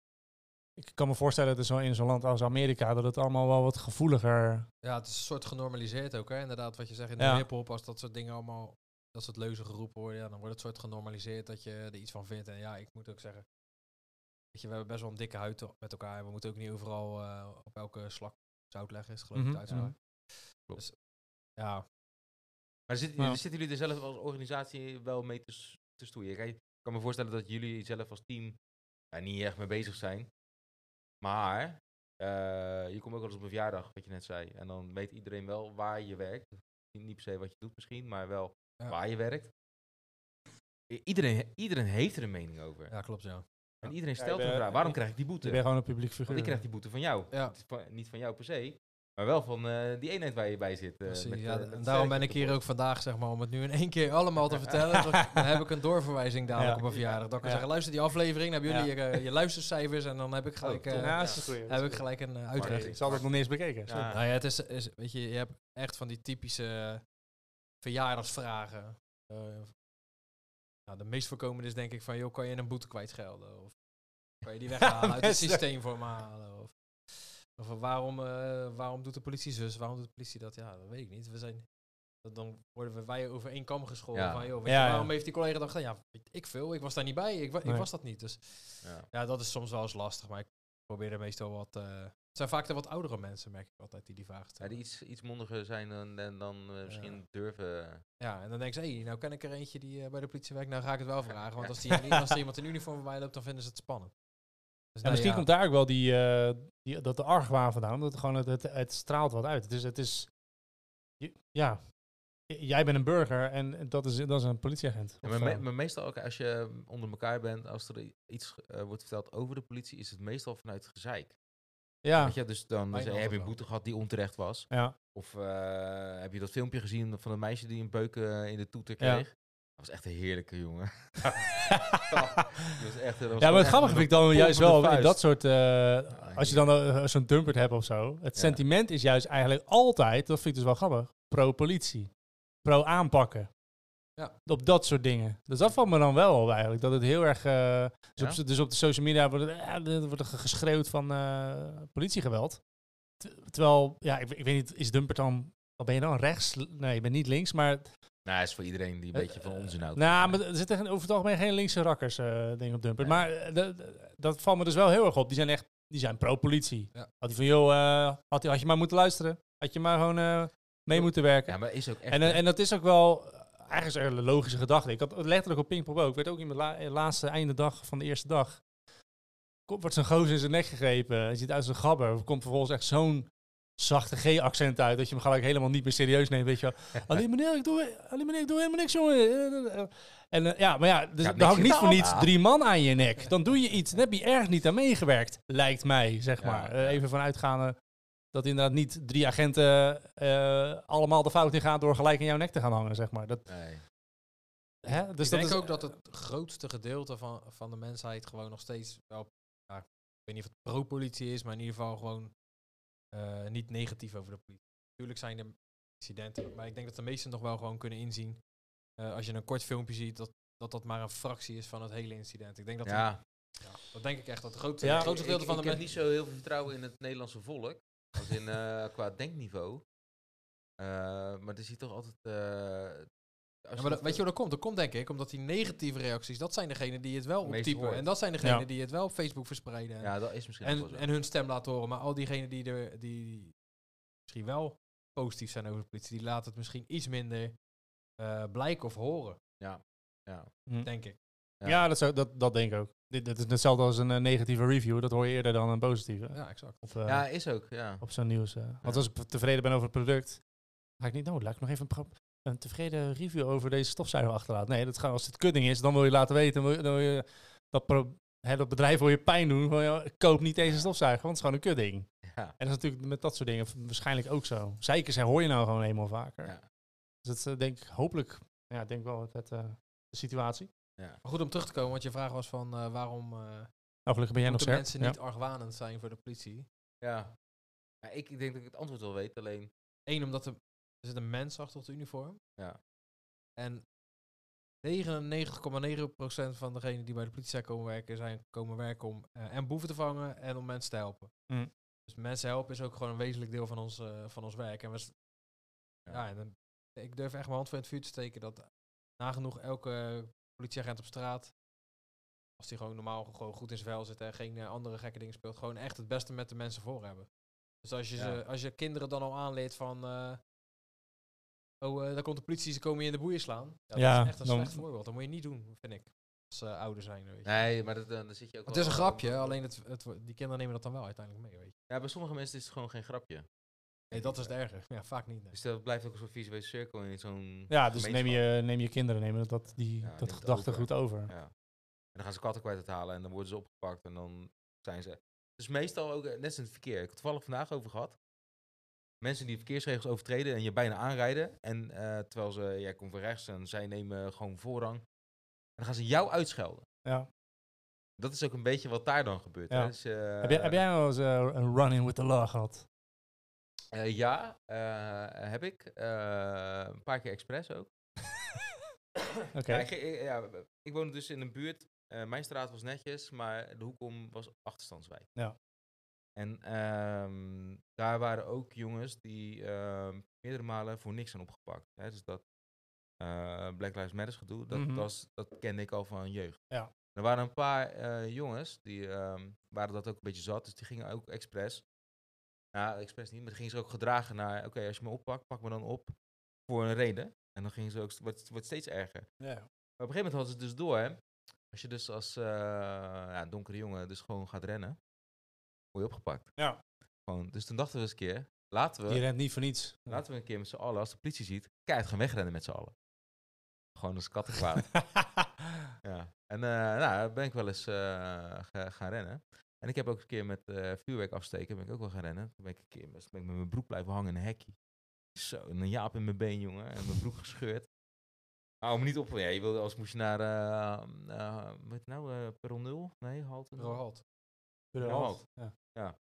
ik kan me voorstellen dat er zo in zo'n land als Amerika, dat het allemaal wel wat gevoeliger... Ja, het is een soort genormaliseerd ook, hè. Inderdaad, wat je zegt in de Ja. hip-hop, als dat soort dingen allemaal, dat soort leuzen geroepen worden, ja, dan wordt het soort genormaliseerd dat je er iets van vindt. En ja, ik moet ook zeggen, weet je, we hebben best wel een dikke huid met elkaar. en We moeten ook niet overal eh, op elke slak zout leggen, is geloof ik Mhm, uitspraak. mhm. Klopt. Dus, ja, Maar zit, Ja. zitten jullie er zelf als organisatie wel mee te, te stoeien? Kijk, ik kan me voorstellen dat jullie zelf als team ja, niet echt mee bezig zijn. Maar eh, je komt ook wel eens op een verjaardag, wat je net zei. En dan weet iedereen wel waar je werkt. Niet niet per se wat je doet misschien, maar wel Ja. waar je werkt. I- Iedereen, iedereen heeft er een mening over. ja, klopt, ja. En iedereen Ja, stelt een bent- vraag. Waarom krijg ik die boete? bent gewoon een publiek figuur. Want ik krijg die boete van jou. Ja. Het is van- niet van jou per se, maar wel van eh, die eenheid waar je bij zit. eh, Precies, met, ja, eh, en daarom ben ik hier ook vandaag, zeg maar, om het nu in één keer allemaal te vertellen. dan, dan heb ik een doorverwijzing dadelijk Ja. op mijn verjaardag. Dat ik kan Ja. zeggen, luister die aflevering, dan hebben jullie Ja. je, je luistercijfers en dan heb ik gelijk, Ja, goeie, dat is heb ik gelijk een uh. Ik zal dat nog niet eens bekeken. Ja. Nou ja, het is, is, weet je, je hebt echt van die typische verjaardagsvragen. Eh, nou, de meest voorkomende is denk ik van, joh, kan je een boete kwijtschelden? Of kan je die weghalen uit het systeem voor me halen? Of, of waarom, eh, waarom doet de politie zus, waarom doet de politie dat? Ja, dat weet ik niet. We zijn, dat- dan worden we wij over één kam gescholden. Ja. Van, joh, weet Ja, je, ja. waarom heeft die collega dan gedaan? Ja, weet ik veel. Ik was daar niet bij. Ik, ik Nee. was dat niet. Dus Ja. ja, dat is soms wel eens lastig. Maar ik probeer er meestal wat... eh, het zijn vaak de wat oudere mensen, merk ik altijd, die die vragen Ja, stellen. die iets, iets mondiger zijn dan, en dan eh, misschien durven. Ja, en dan denken ze, hé, nou ken ik er eentje die bij de politie werkt. Nou ga ik het wel vragen. Want als, die, als er iemand in uniform voorbij loopt, dan vinden ze het spannend. Dus nou misschien ja, komt daar ook wel die, eh, die, dat de argwaan vandaan. Omdat het gewoon, het, het, het straalt wat uit. Het is, het is ja, jij bent een burger en dat is, dat is een politieagent. Ja, maar, me- eh, maar meestal ook als je onder elkaar bent, als er iets eh, wordt verteld over de politie, is het meestal vanuit gezeik. ja, Weet je, dus dan je, heb je een boete gehad die onterecht was. ja. Of eh, heb je dat filmpje gezien van een meisje die een beuk eh, in de toeter Ja. kreeg? Dat was echt een heerlijke jongen. Dat was echt, dat was Ja, maar het grappige vind ik dan juist wel in dat soort... eh, als je dan eh, zo'n dumpert hebt of zo. Het Ja. sentiment is juist eigenlijk altijd, dat vind ik dus wel grappig, pro-politie. Pro-aanpakken. Ja. Op dat soort dingen. Dus dat valt me dan wel op eigenlijk. Dat het heel erg... eh, dus, op, dus op de social media wordt, er wordt er geschreeuwd van eh, politiegeweld. Terwijl, ja, ik, ik weet niet, is dumpert dan... Wat ben je dan? Rechts? Nee, je bent niet links, maar... Nou, is voor iedereen die een beetje van onzin houdt. Nou, maar er zitten over het algemeen geen linkse rakkers eh dingen op Dumpert. Nee. Maar eh, dat- valt me dus wel heel erg op. Die zijn echt, die zijn pro-politie. Ja. Had hij van, joh, eh, had, had je maar moeten luisteren. Had je maar gewoon eh, mee moeten werken. Ja, maar is ook echt... en, eh, en dat is ook wel, eh, eigenlijk is er een logische gedachte. Ik had het letterlijk op Pinkpop ook. Ik werd ook in mijn la- eh, laatste einde dag van de eerste dag. Komt, wordt zo'n gozer in zijn nek gegrepen. Hij ziet uit zijn gabber. Er komt vervolgens echt zo'n zachte G-accent uit. Dat je hem gelijk helemaal niet meer serieus neemt. Weet je wel. Alleen meneer, ik doe, alleen meneer, ik doe helemaal niks, jongen. En eh, ja, maar ja, dus Ja, hangt niet voor niets Ja. drie man aan je nek. Dan doe je iets. Dan heb je ergens niet aan meegewerkt, lijkt mij, zeg maar. Ja. even vanuitgaande dat inderdaad niet drie agenten eh, allemaal de fout in gaan door gelijk in jouw nek te gaan hangen, zeg maar. Dat, Nee. hè? Dus ik dat denk is ook dat het grootste gedeelte van, van de mensheid gewoon nog steeds wel, ja, ik weet niet of het pro-politie is, maar in ieder geval gewoon eh, niet negatief over de politie. Natuurlijk zijn er incidenten, maar ik denk dat de meesten nog wel gewoon kunnen inzien, eh, als je een kort filmpje ziet, dat, dat dat maar een fractie is van het hele incident. Ik denk dat, Ja, ja, dat denk ik echt, dat het grootste, Ja, grootste ik, gedeelte van ik de heb mensen... niet zo heel veel vertrouwen in het Nederlandse volk. Als in eh, qua denkniveau. Eh, maar er zie je toch altijd... Ja, maar dat- weet je hoe dat komt? Dat komt denk ik omdat die negatieve reacties, dat zijn degenen die het wel optypen. En dat zijn degenen Ja. die het wel op Facebook verspreiden. En- Ja, dat is misschien En, zo. en hun stem laten horen. Maar al diegenen die, er, die misschien wel positief zijn over de politie, die laten het misschien iets minder eh, blijken of horen, ja. Hm. denk ik. Ja. Ja, dat, zou, dat, dat denk ik ook. Dit, dit is hetzelfde als een eh, negatieve review. Dat hoor je eerder dan een positieve. Ja, exact. Op, eh, ja, is ook, ja. op zo'n nieuws. eh. Want Ja. als ik tevreden ben over het product, ga ik niet, nou, laat ik nog even een, pro- een tevreden review over deze stofzuiger achterlaten. Nee, dat gaat, als het kudding is, dan wil je laten weten, wil je, dan wil je dat, pro- hè, dat bedrijf wil je pijn doen. Wil je, koop niet deze stofzuiger, want het is gewoon een kudding. ja. En dat is natuurlijk met dat soort dingen waarschijnlijk ook zo. Zeikers hè, hoor je nou gewoon eenmaal vaker. Ja. Dus dat is, eh, denk ik hopelijk, ja, ik denk wel het, het, eh, de situatie. Maar goed om terug te komen, want je vraag was van eh, waarom eh Nou, gelukkig ben jij nog scherp. mensen Ja. niet argwanend zijn voor de politie. Ja. Ja, ik, ik denk dat ik het antwoord wel weet, alleen... Eén, omdat er, er zit een mens achter het uniform. Ja. En 99,9% van degenen die bij de politie zijn komen werken, zijn komen werken om eh, en boeven te vangen en om mensen te helpen. Mm. Dus mensen helpen is ook gewoon een wezenlijk deel van ons, eh, van ons werk. En we, Ja. ja. en dan, ik durf echt mijn hand voor in het vuur te steken dat nagenoeg elke politieagent op straat, als die gewoon normaal gewoon goed in zijn vel zit en geen eh, andere gekke dingen speelt, gewoon echt het beste met de mensen voor hebben. Dus als je, Ja. ze, als je kinderen dan al aanleert van, eh, oh, eh, daar komt de politie, ze komen je in de boeien slaan. Ja, Ja, dat is echt een dan- slecht voorbeeld. Dat moet je niet doen, vind ik. Als ze ouder zijn, weet je. Nee, maar dat, dan zit je ook Het is een grapje, alleen het, het, die kinderen nemen dat dan wel uiteindelijk mee, weet je. Ja, bij sommige mensen is het gewoon geen grapje. Nee, dat is het erger. Ja, vaak niet. nee. Dus dat blijft ook een soort visuele cirkel in zo'n Ja, dus neem je, neem je kinderen, nemen dat, die, Ja, dat gedachtegoed over. Ja. En dan gaan ze katten kwijt halen en dan worden ze opgepakt en dan zijn ze... Dus meestal ook, eh, net als in het verkeer. Ik heb het toevallig vandaag over gehad. Mensen die verkeersregels overtreden en je bijna aanrijden. En eh, terwijl ze, jij komt van rechts en zij nemen gewoon voorrang. En dan gaan ze jou uitschelden. Ja. Dat is ook een beetje wat daar dan gebeurt. Ja. Hè? Dus, eh, heb, jij, heb jij wel eens eh, een run-in with the law gehad? eh, ja, heb ik. Een paar keer expres ook. Oké. Ja, ik, ja, ik woonde dus in een buurt. mijn straat was netjes, maar de hoek om was achterstandswijk. Ja. En ehm, daar waren ook jongens die ehm, meerdere malen voor niks zijn opgepakt. Hè? Dus dat eh, Black Lives Matter gedoe, dat, Mhm. was, dat kende ik al van jeugd. Ja. Er waren een paar eh, jongens die ehm, waren dat ook een beetje zat, dus die gingen ook expres. Nou, expres niet, maar die gingen ze ook gedragen naar, oké, als je me oppakt, pak me dan op voor een reden. En dan gingen ze ook, wordt, wordt steeds erger. Ja. Maar op een gegeven moment hadden ze het dus door, hè. Als je dus als eh, ja, donkere jongen dus gewoon gaat rennen, je opgepakt. Ja. Gewoon, dus toen dachten we eens een keer, laten we, Die rent niet voor niets. laten we een keer met z'n allen, als de politie ziet, keihard gaan wegrennen met z'n allen. Gewoon als kattenkwaad. ja. En eh nou, ben ik wel eens eh, ga- gaan rennen. En ik heb ook een keer met eh, vuurwerk afsteken, ben ik ook wel gaan rennen. Toen ben ik een keer ben ik met mijn broek blijven hangen in een hekje. Zo, en een jaap in mijn been, jongen. En mijn broek gescheurd. Hou me niet op. Ja, je wilde als moest je naar, eh eh, wat nou, Perron 0? Nee, halte. Ja. Ja.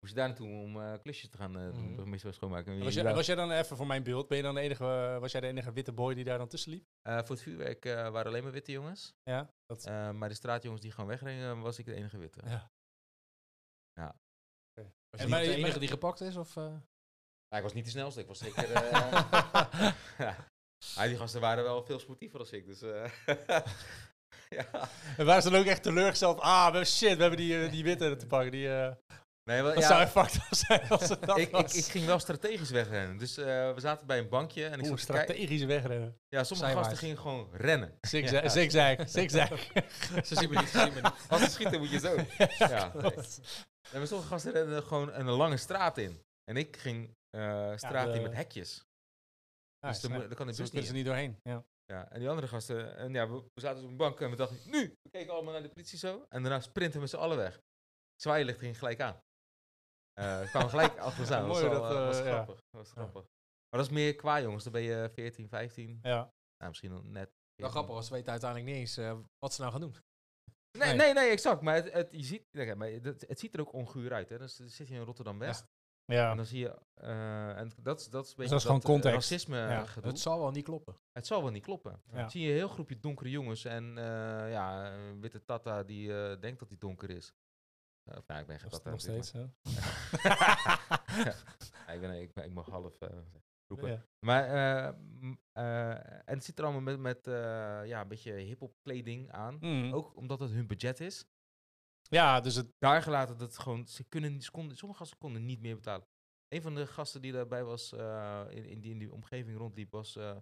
Moest je daar naartoe om eh, klusjes te gaan eh doen, Mhm. burgemeester schoonmaken. En Was, je jij, was jij dan even voor mijn beeld, ben je dan de enige, eh, was jij de enige witte boy die daar dan tussen liep? Eh, voor het vuurwerk eh, waren alleen maar witte jongens. Ja. Dat, Eh, maar de straatjongens die gewoon wegreden, was ik de enige witte. Ja. Was En je niet maar- de enige maar- die gepakt is? Of, eh? Ja, ik was niet de snelste, ik was zeker... eh, ja. Maar die gasten waren wel veel sportiever dan ik, dus... ja. en waren ze dan ook echt teleurgesteld? Ah, we- shit, we hebben die, eh, die witte te pakken. Die, eh Nee, wel, dat ja, zou fucked up zijn als het dat ik, ik, was. ik ging wel strategisch wegrennen. Dus eh, we zaten bij een bankje en ik Oeh, strategisch wegrennen. Ja, sommige gasten gingen gewoon rennen. Zigzag, Ja. zigzag, zigzag. Ze zien me niet, ze zien me niet. Als ze schieten moet je zo. Ja, nee. Maar sommige gasten renden gewoon een lange straat in. En ik ging eh straat de- in met hekjes. Ja, dus dan kan de Zo bus kunnen niet. ze niet doorheen. Ja. Ja, en die andere gasten, en ja, we, we zaten op een bank en we dachten, nu! We keken allemaal naar de politie zo. En daarna sprinten we met z'n allen weg. Zwaailicht ging gelijk aan. Eh we kwamen gelijk achter ons aan. Dat was, eh, was eh, ja. grappig. Dat was grappig. Maar dat is meer qua jongens. Dan ben je 14, 15. ja. Nou, misschien nog net. Wel 14. grappig, want ze weten uiteindelijk niet eens wat ze nou gaan doen. Nee, Nee. nee, nee, exact. Maar het, het, je ziet, nee, maar het, het ziet er ook onguur uit. Hè. Dus dan zit je in Rotterdam West. Ja. En dan zie je. eh, en dat, is- dat is een beetje. dat is gewoon eh, context. racisme Ja. gedoe. Het zal wel niet kloppen. Het zal wel niet kloppen. Ja. Dan zie je een heel groepje donkere jongens en eh, ja, een witte tata die eh, denkt dat hij donker is. Eh, of, nou, ik ben geen Nog, tata. nog steeds. Hè? Ja, ik, ben, ik, mag half eh, roepen. Ja. Maar, eh, eh, en het zit er allemaal met, met eh, ja, een beetje hip-hop kleding aan. Mm. Ook omdat het hun budget is. Ja, dus het, Daar gelaten dat het gewoon, ze kunnen, ze konden, sommige gasten konden niet meer betalen. Een van de gasten die daarbij was, eh, in, in, die, in die omgeving rondliep, was eh,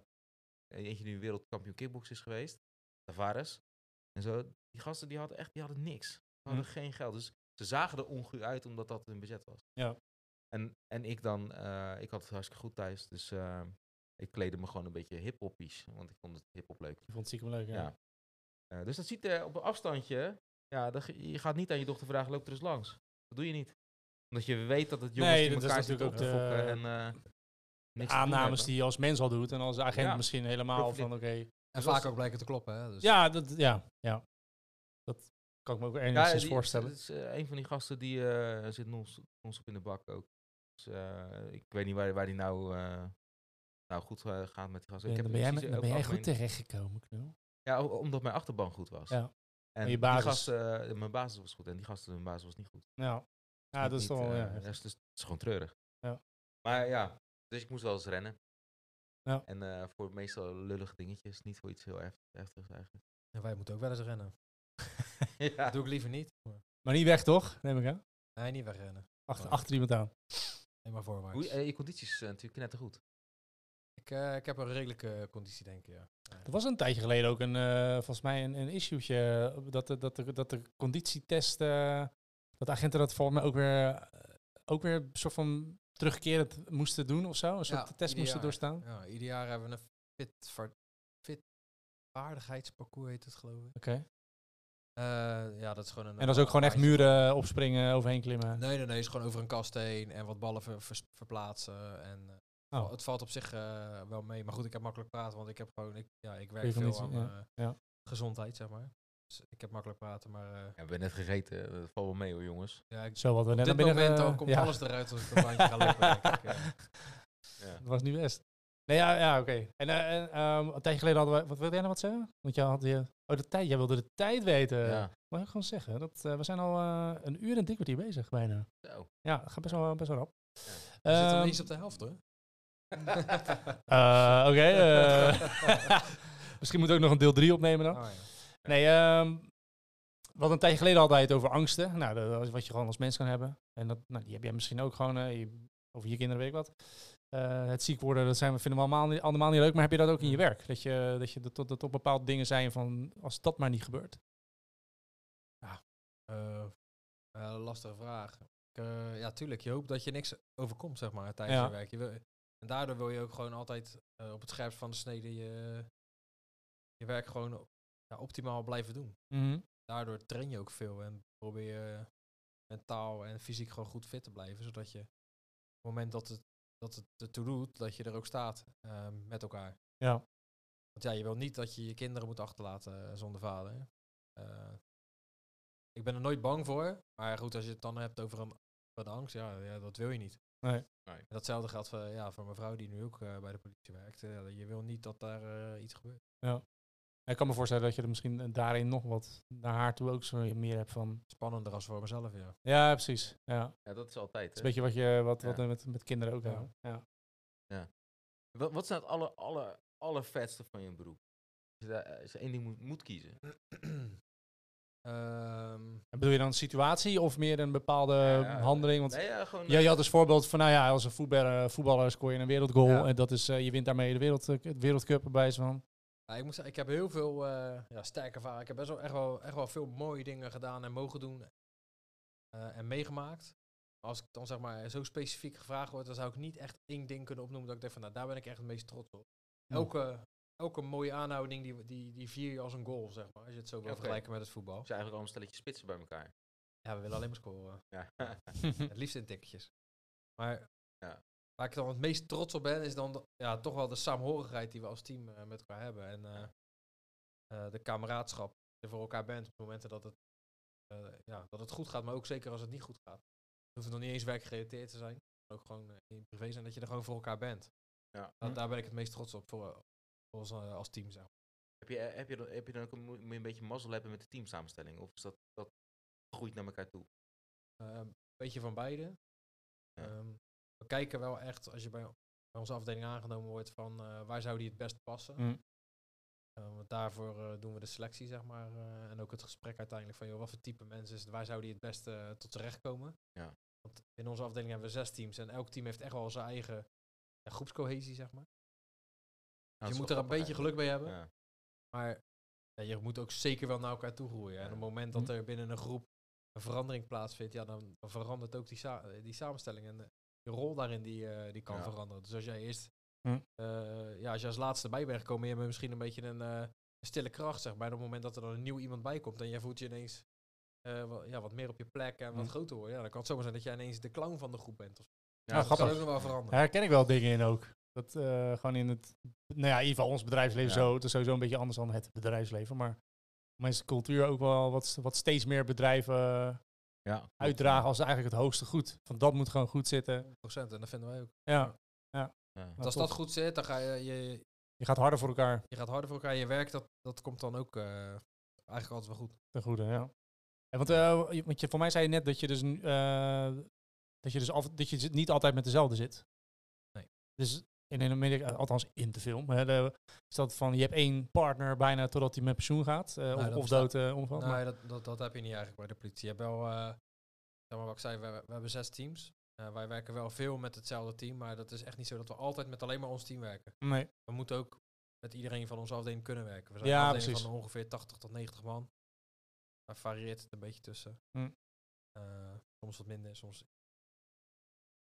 eentje die wereldkampioen kickbox is geweest. Tavares. En zo. Die gasten die hadden echt die hadden niks. Ze hadden Hm. geen geld. Dus ze zagen er onguur uit omdat dat hun budget was. Ja. En, en ik dan, eh, ik had het hartstikke goed thuis. Dus ik kleedde me gewoon een beetje hip-hoppies. Want ik vond het hip-hop leuk. ik vond het stiekem leuk. Ja. Ja. Dus dat ziet er op een afstandje. Ja, je gaat niet aan je dochter vragen, loop er eens langs. Dat doe je niet. Omdat je weet dat het jongens Nee, die dat is elkaar zitten op natuurlijk te ook fokken de- en eh, niks aannames die je als mens al doet en als agent Ja. misschien helemaal van oké. En Dus vaak ook blijken te kloppen. Hè? Dus Ja, dat, ja, ja. Dat kan ik me ook enigszins die- voorstellen. Het is eh, een van die gasten die eh, zit non- non-stop in de bak ook. Dus, eh, ik weet niet waar, waar die nou, eh, nou goed eh, gaat met die gasten. Ik Ja, heb dan ben jij, ben jij goed terechtgekomen, knul. Ja, omdat mijn achterban goed was. Ja. En je die basis. gasten, eh, mijn basis was goed en die gasten, hun basis was niet goed. Ja, ja Niet- dat is toch wel... eh, ja, dat heftig. is, dus, het is gewoon treurig. Ja. Maar ja, dus ik moest wel eens rennen. Ja. En eh, voor meestal lullige dingetjes, niet voor iets heel heft- heftigs eigenlijk. En wij moeten ook wel eens rennen. ja. Dat doe ik liever niet. Maar- Maar niet weg, toch? Neem ik aan. Nee, niet wegrennen. Achter, Oh. achter iemand aan. Nee, maar voorwaarts. Hoe, eh, je conditie is eh, natuurlijk net te goed. Ik, eh, ik heb een redelijke conditie, denk ik. Ja. Er was een tijdje geleden ook een, eh, volgens mij een, een issue'tje, eh, dat de, dat de, dat de conditietest, dat de agenten dat volgens mij ook weer, ook weer een soort van terugkerend moesten doen of zo. Een soort Ja, test moesten jaar. doorstaan. Ja, ieder jaar hebben we een fit, fit vaardigheidsparcours, heet het geloof ik. Oké. Ja, dat is gewoon een... En dat is ook gewoon echt muren opspringen, overheen klimmen. Nee, nee, nee. Het is gewoon over een kast heen en wat ballen ver- verplaatsen. En Oh. het valt op zich eh, wel mee. Maar goed, ik heb makkelijk praten, want ik heb gewoon... Ik, ja, ik werk veel aan ja. eh, Ja. gezondheid, zeg maar. Dus ik heb makkelijk praten, maar... eh, Ja, we hebben net gegeten, dat valt wel mee hoor jongens. ja, ik, Zo wat we op net dit moment komt ja, alles eruit als ik een bandje ga lopen, ja. Ja. Dat was nu best. Nee, ja, ja oké. En, eh, en ehm, een tijdje geleden hadden we... Wat wilde jij nou wat zeggen? Want jij had je... Oh, de tijd. Jij wilde de tijd weten. Ja. mag ik gewoon zeggen. Dat, eh, we zijn al eh, een uur en dik kwartier bezig bijna. Zo. Ja, het gaat best wel, best wel rap. We zitten nog Ehm, eens op de helft hoor. Eh, Oké. eh, misschien moet ik ook nog een deel 3 opnemen dan. Oh, ja. Nee, ehm we hadden een tijdje geleden altijd over angsten. Nou, dat is wat je gewoon als mens kan hebben. En dat, nou, die heb jij misschien ook gewoon eh, je- over je kinderen, weet ik wat. Eh, het ziek worden, dat zijn, we vinden we allemaal niet, allemaal niet leuk. Maar heb je dat ook in je werk? Dat je, dat je dat, dat, dat op bepaalde dingen zijn van, als dat maar niet gebeurt. Eh, eh, lastige vraag. Ik, eh, ja, tuurlijk. Je hoopt dat je niks overkomt, zeg maar, tijdens Ja. je werk. Je wil, en daardoor wil je ook gewoon altijd eh, op het scherpst van de snede je, je werk gewoon ja, optimaal blijven doen. Daardoor train je ook veel en probeer je mentaal en fysiek gewoon goed fit te blijven. Zodat je op het moment dat het, dat het ertoe doet, dat je er ook staat eh, met elkaar. Ja. Want ja, je wil niet dat je je kinderen moet achterlaten eh, zonder vader. Eh, ik ben er nooit bang voor. Maar goed, als je het dan hebt over een, over een angst, ja, ja, dat wil je niet. Nee. Datzelfde geldt voor, ja, voor mijn vrouw die nu ook eh, bij de politie werkt. Eh, je wil niet dat daar eh, iets gebeurt. Ik kan me voorstellen dat je er misschien daarin nog wat naar haar toe ook zo meer hebt van... Spannender als voor mezelf, ja. Ja, precies. Ja. Ja, dat is altijd. is een beetje wat, je, wat, Ja. wat we met, met kinderen ook Ja. hebben. Ja. Wat, wat is nou het aller, aller, allervetste van je beroep? Als je, daar- als je één ding moet, moet kiezen. En bedoel je dan een situatie of meer een bepaalde Ja, handeling? Want nee, ja, gewoon, Ja, eh, je had als voorbeeld van, nou ja, als een voetballer, voetballer scoor je een wereldgoal. Ja. En dat is, eh, je wint daarmee de wereld, eh, wereldcup bij van. ja, ik, moet zeggen, ik heb heel veel ja, sterke ervaring. Ik heb best wel echt, wel echt wel veel mooie dingen gedaan en mogen doen en meegemaakt. Als ik dan zeg maar zo specifiek gevraagd word, dan zou ik niet echt één ding kunnen opnoemen dat ik denk van, nou, daar ben ik echt het meest trots op. Ja. Elke, elke mooie aanhouding, die, die, die vier je als een goal, zeg maar. Als je het zo wil vergelijken met het voetbal. Het is eigenlijk al een stelletje spitsen bij elkaar. Ja, we willen alleen maar scoren. Ja. Het liefst in tikketjes. Maar Ja. waar ik dan het meest trots op ben, is dan de- ja, toch wel de saamhorigheid die we als team eh, met elkaar hebben. En eh, eh, de kameraadschap die je voor elkaar bent op momenten dat het, ja, dat het goed gaat, maar ook zeker als het niet goed gaat. Het hoeft nog niet eens werkgerelateerd te zijn. Het kan ook gewoon in privé zijn dat je er gewoon voor elkaar bent. Ja. Da- daar ben ik het meest trots op voor, ons eh, als team. Zeg. maar. Heb je, heb, je dan, heb je dan ook een, moet je een beetje mazzel hebben met de teamsamenstelling? Of is dat, dat groeit naar elkaar toe? Eh, Een beetje van beide. Ja. Ehm, we kijken wel echt, als je bij, bij onze afdeling aangenomen wordt, van eh, waar zou die het best passen. Mm. Eh, want daarvoor eh, doen we de selectie, zeg maar. eh, en ook het gesprek uiteindelijk van, joh, wat voor type mensen is het, waar zou die het beste eh, tot terecht komen. Ja. Want in onze afdeling hebben we zes teams en elk team heeft echt wel zijn eigen ja, groepscohesie, zeg maar. Dus dat je moet er een beetje geluk bij hebben. eigenlijk. Maar ja, je moet ook zeker wel naar elkaar toe groeien. En op Ja. het moment dat Hm. er binnen een groep een verandering plaatsvindt, ja, dan, dan verandert ook die, sa- die samenstelling. En je rol daarin die, eh, die kan Ja. veranderen. Dus als jij eerst, Hm. eh, ja, als je als laatste bij bent gekomen, je hebt misschien een beetje een, eh, stille kracht, zeg maar. En op het moment dat er dan een nieuw iemand bij komt en jij voelt je ineens wat, ja, wat meer op je plek en wat Hm. groter worden, ja, dan kan het zomaar zijn dat jij ineens de clown van de groep bent. Of, Ja, dat kan ook nog wel veranderen. Daar herken ik wel dingen in ook. Dat eh, gewoon in het, nou ja, in ieder geval ons bedrijfsleven Ja. zo. Het is sowieso een beetje anders dan het bedrijfsleven. Maar mensen cultuur ook wel wat, wat steeds meer bedrijven eh, Ja, uitdragen als eigenlijk het hoogste goed. Van dat moet gewoon goed zitten. 100% en dat vinden wij ook. Ja, Ja. Want als dat goed zit, dan ga je, je, je gaat harder voor elkaar je gaat harder voor elkaar. Je werk, dat, dat komt dan ook eh, eigenlijk altijd wel goed. ten goede. Ja. En want, eh, want je, voor mij zei je net dat je dus, eh, dat je dus af, dat je niet altijd met dezelfde zit. Nee. Dus in een Amerika, althans in de film, hè, de, is dat van je hebt één partner bijna totdat hij met pensioen gaat. eh, of, dat of bestaat- dood omvalt. Nee, dat, dat, dat heb je niet eigenlijk bij de politie. Je hebt wel, eh, zeg maar wat ik zei, we, we hebben zes teams. Wij werken wel veel met hetzelfde team, maar dat is echt niet zo dat we altijd met alleen maar ons team werken. nee. We moeten ook met iedereen van onze afdeling kunnen werken. We zijn Ja, afdeling precies. van ongeveer 80 tot 90 man. Daar varieert het een beetje tussen. Hm. Soms wat minder, soms...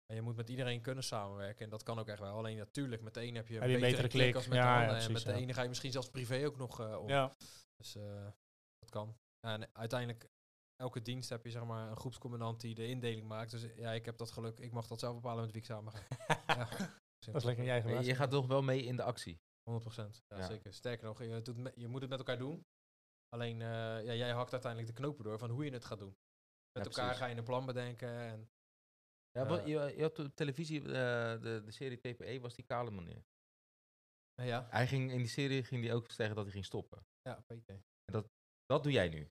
Maar je moet met iedereen kunnen samenwerken en dat kan ook echt wel. Alleen natuurlijk, met de een heb je een Heb je een betere, betere klik klik. als met Ja, de ja, en met de ja. ene ga je misschien zelfs privé ook nog eh om. Ja. Dus eh, dat kan. Ja, en uiteindelijk, elke dienst heb je zeg maar een groepscommandant die de indeling maakt. Dus ja, ik heb dat geluk. Ik mag dat zelf bepalen met wie ik samen ga. ja, dat is lekker jij gewaar. je gaat toch wel mee in de actie. 100%. Ja, Ja. zeker. Sterker nog, je, doet me- je moet het met elkaar doen. Alleen, eh, ja, jij hakt uiteindelijk de knopen door van hoe je het gaat doen. Met Ja, elkaar precies. ga je een plan bedenken. En, Ja, wat, Eh. je, je had op televisie, eh, de, de serie TPE was die kale meneer. eh, ja, Hij ging, in die serie ging hij ook zeggen dat hij ging stoppen. ja, Peter. Dat doe jij nu.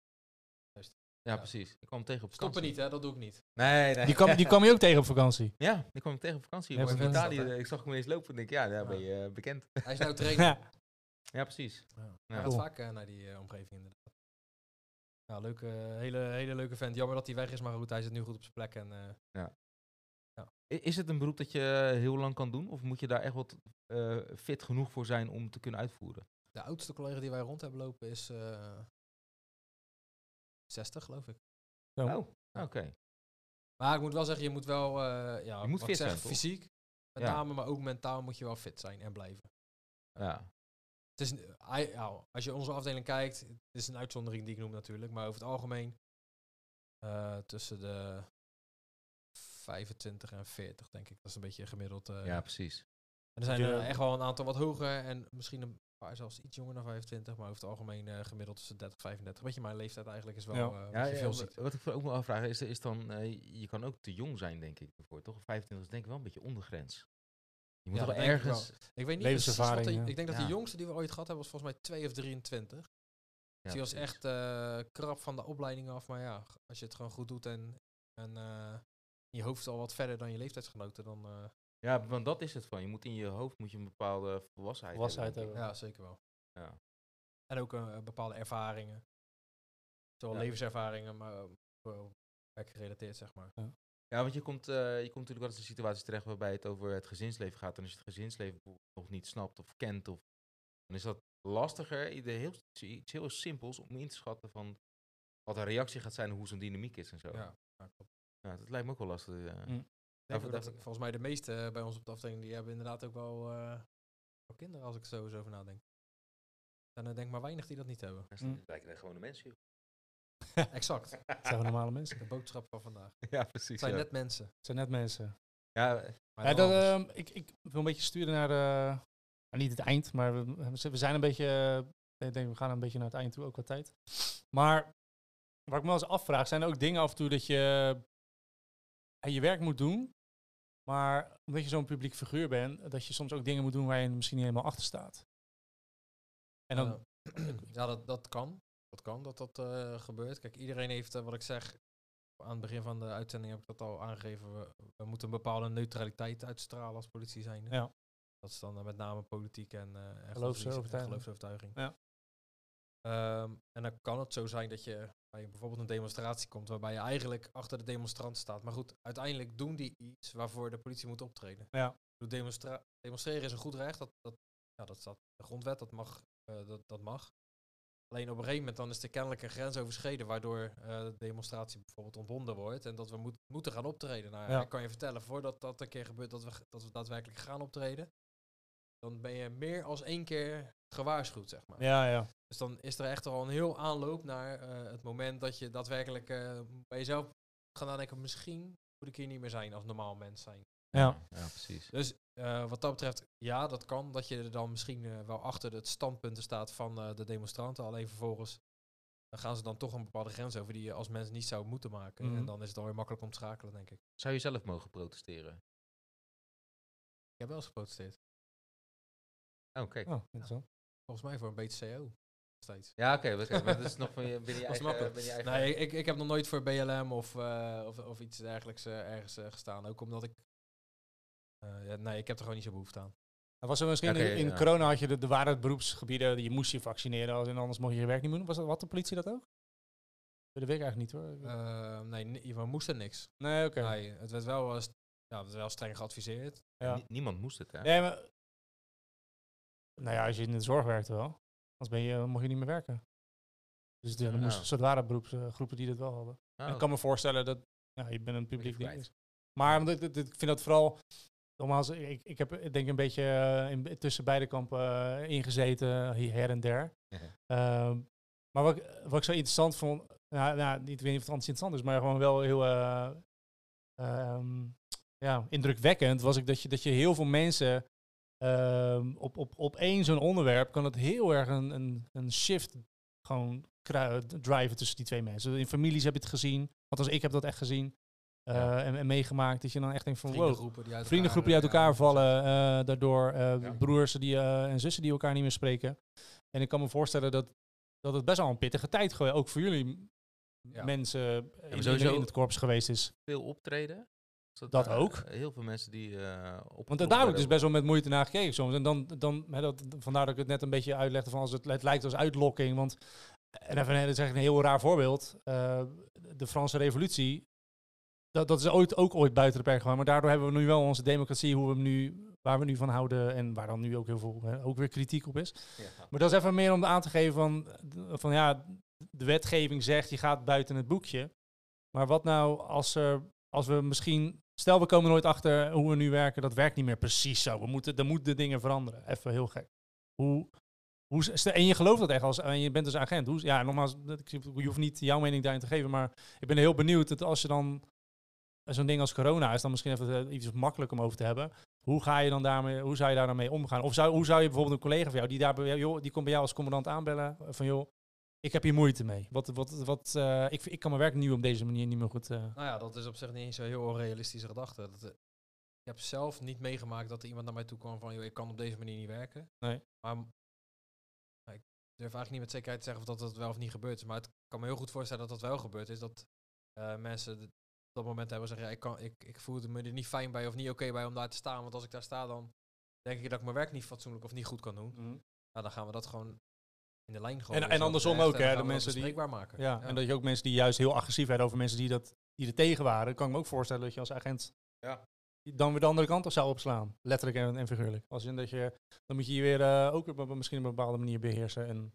Juist. Ja, Ja. precies. Ik kwam hem tegen op Stoppen vakantie. niet, hè? Dat doe ik niet. Nee, nee. Die kwam, die kwam je ook tegen op vakantie. Ja, die kwam ik tegen op vakantie. Ja, in Italië. Ik zag hem eens lopen en denk, ja, daar ben Ja. je eh, bekend. Hij is nou trainer. Ja. Ja, precies. Ja. Ja. Hij gaat Cool. vaak eh, naar die eh, omgeving inderdaad. Ja, leuke, hele, hele leuke vent. Jammer dat hij weg is, maar goed, hij zit nu goed op zijn plek. En, eh, I- Is het een beroep dat je heel lang kan doen? Of moet je daar echt wat eh, fit genoeg voor zijn om te kunnen uitvoeren? de oudste collega die wij rond hebben lopen is eh 60, geloof ik. Zo. Oh, oké. Maar ik moet wel zeggen, je moet wel, eh ja, Je moet fit zeg, zijn, fysiek, met Ja. name, maar ook mentaal moet je wel fit zijn en blijven. Ja. Het is, als je onze afdeling kijkt, het is een uitzondering die ik noem natuurlijk, maar over het algemeen eh, tussen de 25 en 40, denk ik. Dat is een beetje gemiddeld. eh. ja, precies. En er zijn er echt wel een aantal wat hoger en misschien een paar zelfs iets jonger dan 25, maar over het algemeen eh, gemiddeld tussen 30 en 35. Weet je, mijn leeftijd eigenlijk is wel Ja. eh, wat Ja, je ja, veel ziet. wat ik ook wel afvraag is, is dan, eh, je kan ook te jong zijn, denk ik, ervoor, toch? 25 is denk ik wel een beetje ondergrens. Je moet Ja, wel denk ik ergens... Ik weet niet precies wat Levenservaring, de-. Ik denk dat Ja. de jongste die we ooit gehad hebben was volgens mij 2 of 23. Ja, Dus die was echt eh, krap van de opleiding af. Maar ja, als je het gewoon goed doet en, en eh, je hoofd al wat verder dan je leeftijdsgenoten, dan eh, Ja, want dat is het van. Je moet in je hoofd moet je een bepaalde volwassenheid, Volwassenheid hebben. ja, zeker wel. Ja. En ook eh, bepaalde ervaringen. Zowel Ja. levenservaringen, maar wel werkgerelateerd, zeg maar. Ja, want je komt, eh, je komt natuurlijk wel eens in situaties terecht waarbij het over het gezinsleven gaat. En als je het gezinsleven bijvoorbeeld nog niet snapt of kent, of, dan is dat lastiger. heel, iets heel simpels om in te schatten van wat een reactie gaat zijn en hoe zo'n dynamiek is en zo. Ja, ja, klopt. Ja, dat lijkt me ook wel lastig. eh. Mm. Ik denk voor ook dat- dat volgens mij de meeste eh, bij ons op de afdeling, die hebben inderdaad ook wel, eh, kinderen, als ik er zo eens over nadenk. En ik denk maar weinig die dat niet hebben. Dat Mm. lijken net gewone mensen. joh. exact. Het zijn normale mensen. De boodschap van vandaag. ja, precies. Het zijn ja. net mensen. Het zijn net mensen. Ja, Maar Ja, dan dat, ehm, ik, ik wil een beetje sturen naar niet het eind, maar we, we zijn een beetje... eh, ik denk, we gaan een beetje naar het eind toe, ook wat tijd. Maar waar ik me wel eens afvraag, zijn er ook dingen af en toe dat je eh, je werk moet doen, maar omdat je zo'n publiek figuur bent, dat je soms ook dingen moet doen waar je misschien niet helemaal achter staat. En dan, ja, dat, dat kan. Dat kan dat dat eh, gebeurt. Kijk, iedereen heeft, eh, wat ik zeg, aan het begin van de uitzending heb ik dat al aangegeven. We, we moeten een bepaalde neutraliteit uitstralen als politie zijn. Ja. Dat is dan eh, met name politiek en, eh en Geloofsovertuiging. en geloofsovertuiging. Ja. Ehm, en dan kan het zo zijn dat je bij bijvoorbeeld een demonstratie komt waarbij je eigenlijk achter de demonstrant staat. Maar goed, uiteindelijk doen die iets waarvoor de politie moet optreden. Ja. Demonstra- demonstreren is een goed recht. Dat, dat, ja, dat staat in de grondwet, dat mag, eh, dat, dat mag. Alleen op een gegeven moment dan is er kennelijk een grens overschreden, waardoor eh, de demonstratie bijvoorbeeld ontbonden wordt en dat we moet, moeten gaan optreden. Nou, Ja. ik kan je vertellen, voordat dat een keer gebeurt, dat we, dat we daadwerkelijk gaan optreden, dan ben je meer als één keer gewaarschuwd, zeg maar. ja, ja. Dus dan is er echt al een heel aanloop naar eh, het moment dat je daadwerkelijk eh, bij jezelf gaat nadenken, misschien moet ik hier niet meer zijn als normaal mens zijn. Ja. ja, precies. Dus eh, wat dat betreft, ja, dat kan. Dat je er dan misschien wel achter het standpunten staat van eh, de demonstranten. Alleen vervolgens dan gaan ze dan toch een bepaalde grens over die je als mens niet zou moeten maken. Mhm. En dan is het alweer makkelijk om te schakelen, denk ik. Zou je zelf mogen protesteren? Ik heb wel eens geprotesteerd. Oh, kijk. Oh, interessant. Volgens mij voor een BTCO. Steeds. Ja, oké. maar dat is nog van je, binnen je eigen... makkelijk. binnen je eigen Nee, ik, ik heb nog nooit voor BLM of, eh, of, of iets dergelijks eh, ergens eh, gestaan. Ook omdat ik... eh, ja, nee, ik heb er gewoon niet zo behoefte aan. Was er misschien in, corona had je de, de waren het beroepsgebieden, je moest je vaccineren als- en anders mocht je je werk niet doen. Was dat wat de politie dat ook? Dat weet ik eigenlijk niet hoor. Eh, nee, ni- we moesten niks. nee, oké. Nee, het werd wel, ja, het werd wel streng geadviseerd. Ja. Niemand moest het, hè? Nee, maar... Nou ja, als je in de zorg werkt wel. Anders ben je, mocht je niet meer werken. Dus de, moesten Oh. soort ware beroepsgroepen die dat wel hadden. Oh, En ik kan me voorstellen dat ja, je bent een publiek ding is. Maar omdat dit- dit- ik vind dat vooral... Nogmaals, ik, ik heb ik denk een beetje eh, in, tussen beide kampen eh, ingezeten, hier her en der. Ehm, maar wat, ik- wat ik zo interessant vond, nou, nou, niet, ik weet niet of het anders interessant is, maar gewoon wel heel eh, ehm, ja, indrukwekkend, was ik dat je, dat je heel veel mensen ehm, op, op, op één zo'n onderwerp kan het heel erg een, een, een shift gewoon driven tussen die twee mensen. In families heb je het gezien, althans ik heb dat echt gezien eh, Ja. en, en meegemaakt, dat je dan echt denkt van wow, Vriendengroepen die uit vriendengroepen die uit elkaar vallen, eh, daardoor eh, Ja. broers die, en zussen die elkaar niet meer spreken. En ik kan me voorstellen dat, dat het best wel een pittige tijd geweest, ook voor jullie Ja. mensen in, in het korps geweest is. Veel optreden. Dat daar, ook. eh, heel veel mensen die eh op. Want daar heb ik dus best wel met moeite naar gekeken soms. En dan, dan hè, dat, vandaar dat ik het net een beetje uitlegde van als het, het lijkt als uitlokking. Want, en even dat is echt een heel raar voorbeeld. eh, de Franse revolutie, dat, dat is ooit, ook ooit buiten de perk gegaan. Maar daardoor hebben we nu wel onze democratie, hoe we hem nu, waar we nu van houden. En waar dan nu ook heel veel, hè, ook weer kritiek op is. Ja. Maar dat is even meer om aan te geven van, van ja, de wetgeving zegt je gaat buiten het boekje. Maar wat nou als, er, als we misschien, stel we komen nooit achter hoe we nu werken, dat werkt niet meer precies zo. We moeten, dan moeten de dingen veranderen. Even heel gek. Hoe, hoe, en je gelooft dat echt als, en je bent dus agent. Hoe, ja, nogmaals, je hoeft niet jouw mening daarin te geven, maar ik ben heel benieuwd dat als je dan zo'n ding als corona is, dan misschien even eh, iets makkelijk om over te hebben. Hoe ga je dan daarmee, hoe zou je daar dan mee omgaan? Of zou, hoe zou je bijvoorbeeld een collega van jou, die daar bij jou, joh, die komt bij jou als commandant aanbellen, eh, van joh, ik heb hier moeite mee. Wat, wat, wat, eh, ik, ik kan mijn werk nu op deze manier niet meer goed. eh, Nou ja, dat is op zich niet eens zo heel onrealistische gedachte. Dat, eh, ik heb zelf niet meegemaakt dat er iemand naar mij toe kwam van, joh, ik kan op deze manier niet werken. Nee. Maar nou, ik durf eigenlijk niet met zekerheid te zeggen of dat, dat wel of niet gebeurd is. Maar het kan me heel goed voorstellen dat dat wel gebeurd is. Dat mensen op dat moment hebben zeggen, ja, ik, kan, ik, ik voel me er niet fijn bij of niet oké bij om daar te staan. Want als ik daar sta, dan denk ik dat ik mijn werk niet fatsoenlijk of niet goed kan doen. Nou, dan gaan we dat gewoon in de lijn gooien. En- en andersom ook, en hè, de mensen die- maken. Ja, en dat je ook mensen die juist heel agressief werden over mensen die, dat, die er tegen waren, kan ik me ook voorstellen dat je als agent Ja. dan weer de andere kant op zou opslaan. Letterlijk en, en figuurlijk. Als in dat je, dan moet je je weer eh, ook op een- misschien op een bepaalde manier beheersen. En,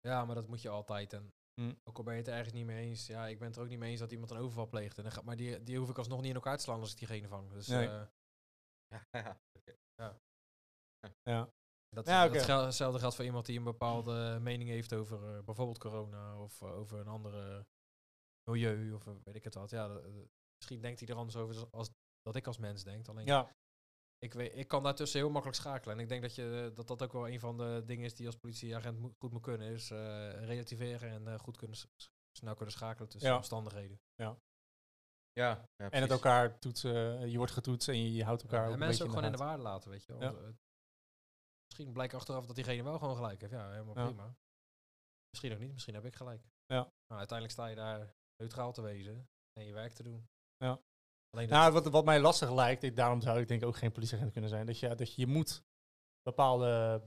Ja, maar dat moet je altijd. En Hm. ook al ben je het er ergens niet mee eens. Ja, ik ben het er ook niet mee eens dat iemand een overval pleegt. En dan gaat, maar die, die hoef ik alsnog niet in elkaar te slaan als ik diegene vang. Dus Nee. eh, Ja, ja, ja. Dat, Ja, hetzelfde geldt voor iemand die een bepaalde mening heeft over eh, bijvoorbeeld corona of eh, over een andere milieu of eh, weet ik het wat. Ja, dat- misschien denkt hij er anders over als, dat ik als mens denk. Alleen ja, ik, weet, ik kan daartussen heel makkelijk schakelen. En ik denk dat, je, dat dat ook wel een van de dingen is die als politieagent moet- goed moet kunnen. Is eh, relativeren en eh, goed kunnen, snel kunnen schakelen tussen Ja. omstandigheden. Ja, ja en het elkaar toetsen. Je wordt getoetst en je, je houdt elkaar Ja, ook en een mensen beetje ook in gewoon in de waarde laten, weet je wel. Eh, misschien blijkt achteraf dat diegene wel gewoon gelijk heeft. Ja, helemaal Ja. prima. Misschien ook niet, misschien heb ik gelijk. Ja. Maar uiteindelijk sta je daar neutraal te wezen en je werk te doen. Ja. Alleen Nou, wat, wat mij lastig lijkt, ik, daarom zou ik denk ik ook geen politieagent kunnen zijn, dat je, dat je, je moet bepaalde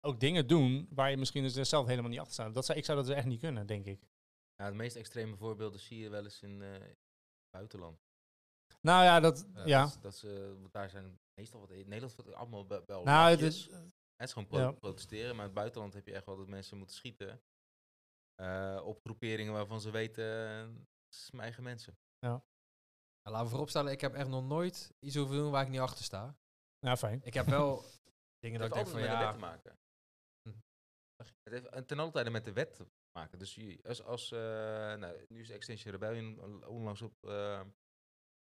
ook dingen doen waar je misschien dus zelf helemaal niet achter staat. Dat zou, ik zou dat dus echt niet kunnen, denk ik. Ja, de meest extreme voorbeelden zie je wel eens in eh, het buitenland. Nou ja, dat, Eh, ja. Dat, is- dat ze, want daar zijn meestal wat. In Nederland wordt het allemaal be- wel. Nou, het is, Het is gewoon pro- ja. protesteren, maar in het buitenland heb je echt wel dat mensen moeten schieten. eh, op groeperingen waarvan ze weten, eh, het is mijn eigen mensen. Nou, laten we vooropstellen, ik heb echt nog nooit iets hoeven doen waar ik niet achter sta. ja, fijn. Ik heb wel dingen Het dat heeft ik denk van met de wet ja, te maken. Hm. Het heeft en ten alle tijde met de wet te maken. Dus je, als, als eh, nou, nu is Extinction Rebellion on- onlangs op, eh,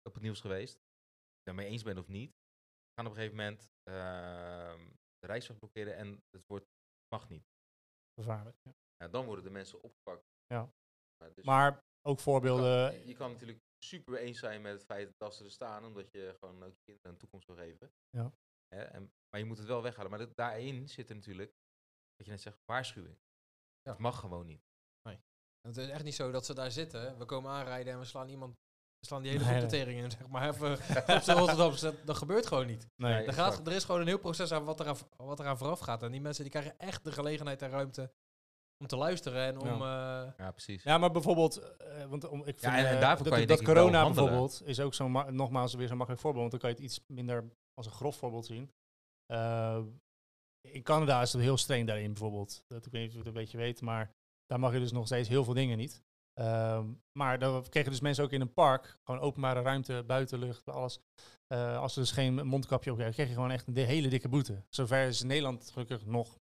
op het nieuws geweest. Of je het daarmee eens bent of niet. We gaan op een gegeven moment ehm, de reisweg blokkeren en het wordt mag niet. Gevaarlijk. Ja. Ja, dan worden de mensen opgepakt. Ja. Maar dus Maar ook je, kan, voorbeelden. je kan natuurlijk super eens zijn met het feit dat ze er staan, omdat je gewoon ook je kinderen een toekomst wil geven. Ja. Hè, en, maar je moet het wel weghalen. Maar dat, daarin zit er natuurlijk, wat je net zegt, waarschuwing. Ja. Het mag gewoon niet. het is echt niet zo dat ze daar zitten. We komen aanrijden en we slaan iemand, slaan die hele Nee, de nee. zeg maar. Even op Rotterdamse, dat gebeurt gewoon niet. Nee. Er, gaat, er is gewoon een heel proces aan wat, eraan, wat eraan vooraf gaat. En die mensen die krijgen echt de gelegenheid en ruimte om te luisteren en om... eh, Ja, precies. Ja, maar bijvoorbeeld, eh, want om, ik vind, en- en eh, daarvoor dat, kan je dat corona bijvoorbeeld is ook zo ma- nogmaals weer zo'n makkelijk voorbeeld, want dan kan je het iets minder als een grof voorbeeld zien. Eh, in Canada is het heel streng daarin bijvoorbeeld. Dat, ik weet niet of je het een beetje weet, maar daar mag je dus nog steeds heel veel dingen niet. Ehm, maar dan kregen dus mensen ook in een park, gewoon openbare ruimte, buitenlucht, alles. Eh, als er dus geen mondkapje op kreeg, kreeg je gewoon echt een hele dikke boete. Zover is Nederland gelukkig nog,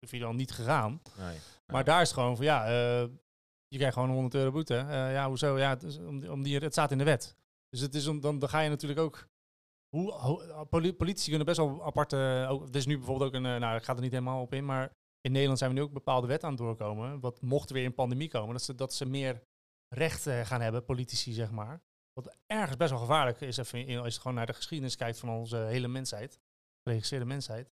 of je dan niet gegaan. Nee. Maar daar is het gewoon van ja, eh, je krijgt gewoon 100 euro boete. Eh, ja, hoezo? Ja, het, is om, die- om die, het staat in de wet. Dus het is om, dan, dan ga je natuurlijk ook. Hoe, hoe- poli- politici kunnen best wel aparte. Ook, er is nu bijvoorbeeld ook een. Nou, ik ga er niet helemaal op in, maar in Nederland zijn we nu ook bepaalde wetten aan het doorkomen. Wat mocht er weer in pandemie komen, dat ze, dat ze meer recht eh, gaan hebben, politici zeg maar. Wat ergens best wel gevaarlijk is, even, als je gewoon naar de geschiedenis kijkt van onze hele mensheid, geregistreerde mensheid.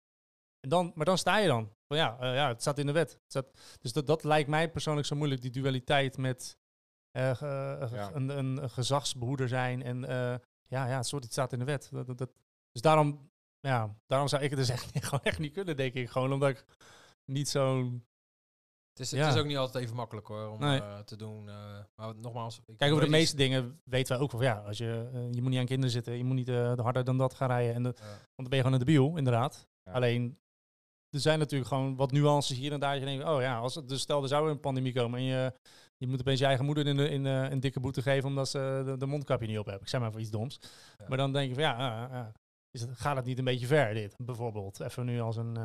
En dan, maar dan sta je dan. Van ja, eh, ja, het staat in de wet. Staat, dus dat, dat lijkt mij persoonlijk zo moeilijk, die dualiteit met eh, eh, Ja. een, een, een gezagsbehoeder zijn. En ja, ja, sorry, het staat in de wet. Dat, dat, dat- dus daarom, ja, daarom zou ik het dus echt, gewoon echt niet kunnen, denk ik. Gewoon omdat ik niet zo'n... Het is, Ja. het is ook niet altijd even makkelijk hoor, om Nee. eh, te doen. eh, maar nogmaals... ik Kijk, over de meeste dingen weten wij ook wel. van, Ja, als je, eh, je moet niet aan kinderen zitten. Je moet niet harder dan dat gaan rijden. En Ja. Want dan ben je gewoon een debiel, inderdaad. Ja. Alleen, er zijn natuurlijk gewoon wat nuances hier en daar. Je denkt, oh ja, als het, dus stel er zou een pandemie komen en je, je moet opeens je eigen moeder in, de, in een dikke boete geven omdat ze de, de mondkapje niet op hebben. Ik zeg maar voor iets doms. Ja. Maar dan denk je van ja, ah, ah, is het, gaat het niet een beetje ver dit, bijvoorbeeld? Even nu als een...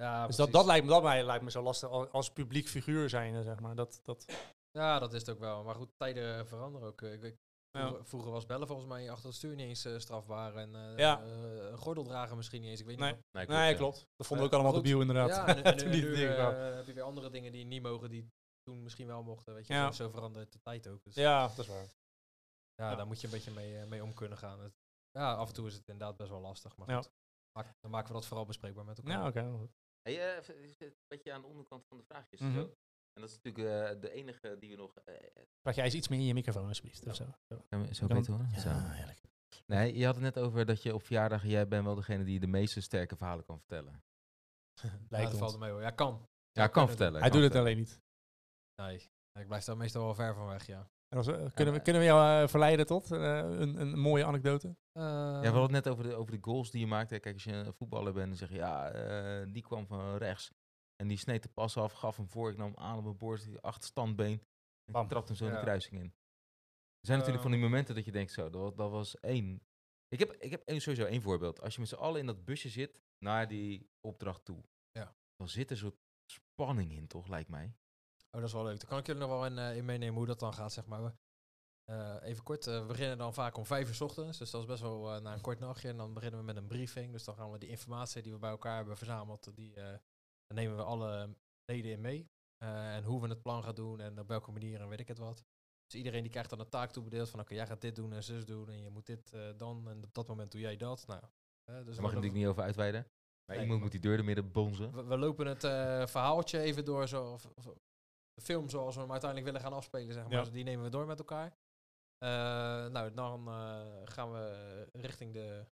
Ja, dus dat, dat, lijkt me, dat mij, lijkt me zo lastig als, publiek figuur zijn, zeg maar. Dat, dat, Ja, dat is het ook wel. Maar goed, tijden veranderen ook. Ik, Ja. vroeger, was bellen volgens mij achter het stuur niet eens eh, strafbaar. En eh, Ja. eh, een gordel dragen misschien niet eens. Ik weet Nee. niet. Nee, nee, ja. klopt. Dat vonden we ook allemaal debiel, inderdaad. Ja, en, nu heb je weer andere dingen die niet mogen, die toen misschien wel mochten. Weet je, Ja. zo, verandert de tijd ook. Dus ja, dat is waar. ja, ja. daar moet je een beetje mee, mee om kunnen gaan. Het- ja, af en toe is het inderdaad best wel lastig. Maar Ja. goed, maak- dan maken we dat vooral bespreekbaar met elkaar. Ja, oké. goed. Hey, eh, is het een beetje aan de onderkant van de vraagjes. Mhm. zo. En dat is natuurlijk eh, de enige die we nog... eh, Praat jij eens iets meer in je microfoon, alsjeblieft. Of zo. Zo. beter hoor. Ja, Zo. heerlijk. Nee, je had het net over dat je op verjaardag, jij bent wel degene die de meeste sterke verhalen kan vertellen. Ja, Lijkt dat valt er mee hoor. Ja, kan. Ja, kan kunnen vertellen. Hij kan doet het alleen niet. Nee, ik blijf daar meestal wel ver van weg, ja. En als, we- kunnen, we, eh, kunnen we jou eh, verleiden tot eh, een, een mooie anekdote? Eh, Ja, we hadden het net over de, over de goals die je maakt. Hè. Kijk, als je een voetballer bent, dan zeg je, ja, eh, die kwam van rechts. En die sneed de pas af, gaf hem voor, ik nam hem aan op mijn borst, die achterstandbeen. En Bam. trapte hem zo Ja. de kruising in. Er zijn natuurlijk van die Ehm. momenten dat je denkt, zo, dat, dat was één. Ik heb, ik heb één, sowieso één voorbeeld. Als je met z'n allen in dat busje zit, naar die opdracht toe. Ja. Dan zit er zo'n spanning in, toch, lijkt mij. Oh, dat is wel leuk. Dan kan ik jullie nog wel in, eh, in meenemen hoe dat dan gaat, zeg maar. Eh, even kort, eh, we beginnen dan vaak om vijf uur 's ochtends. Dus dat is best wel na een kort nachtje. En dan beginnen we met een briefing. Dus dan gaan we die informatie die we bij elkaar hebben verzameld, die dan nemen we alle leden in mee. En hoe we het plan gaan doen en op welke manier en weet ik het wat. Dus iedereen die krijgt dan een taak toebedeeld van oké, jij gaat dit doen en zus doen en je moet dit dan en op dat moment doe jij dat. Nou, dus Daar mag je we- natuurlijk niet over uitweiden. Maar Nee, iemand moet die deur er midden bonzen. we, we lopen het verhaaltje even door, zo, of, film zoals we hem uiteindelijk willen gaan afspelen, zeg maar. Ja. Dus die nemen we door met elkaar. Eh, nou, dan eh, gaan we richting de,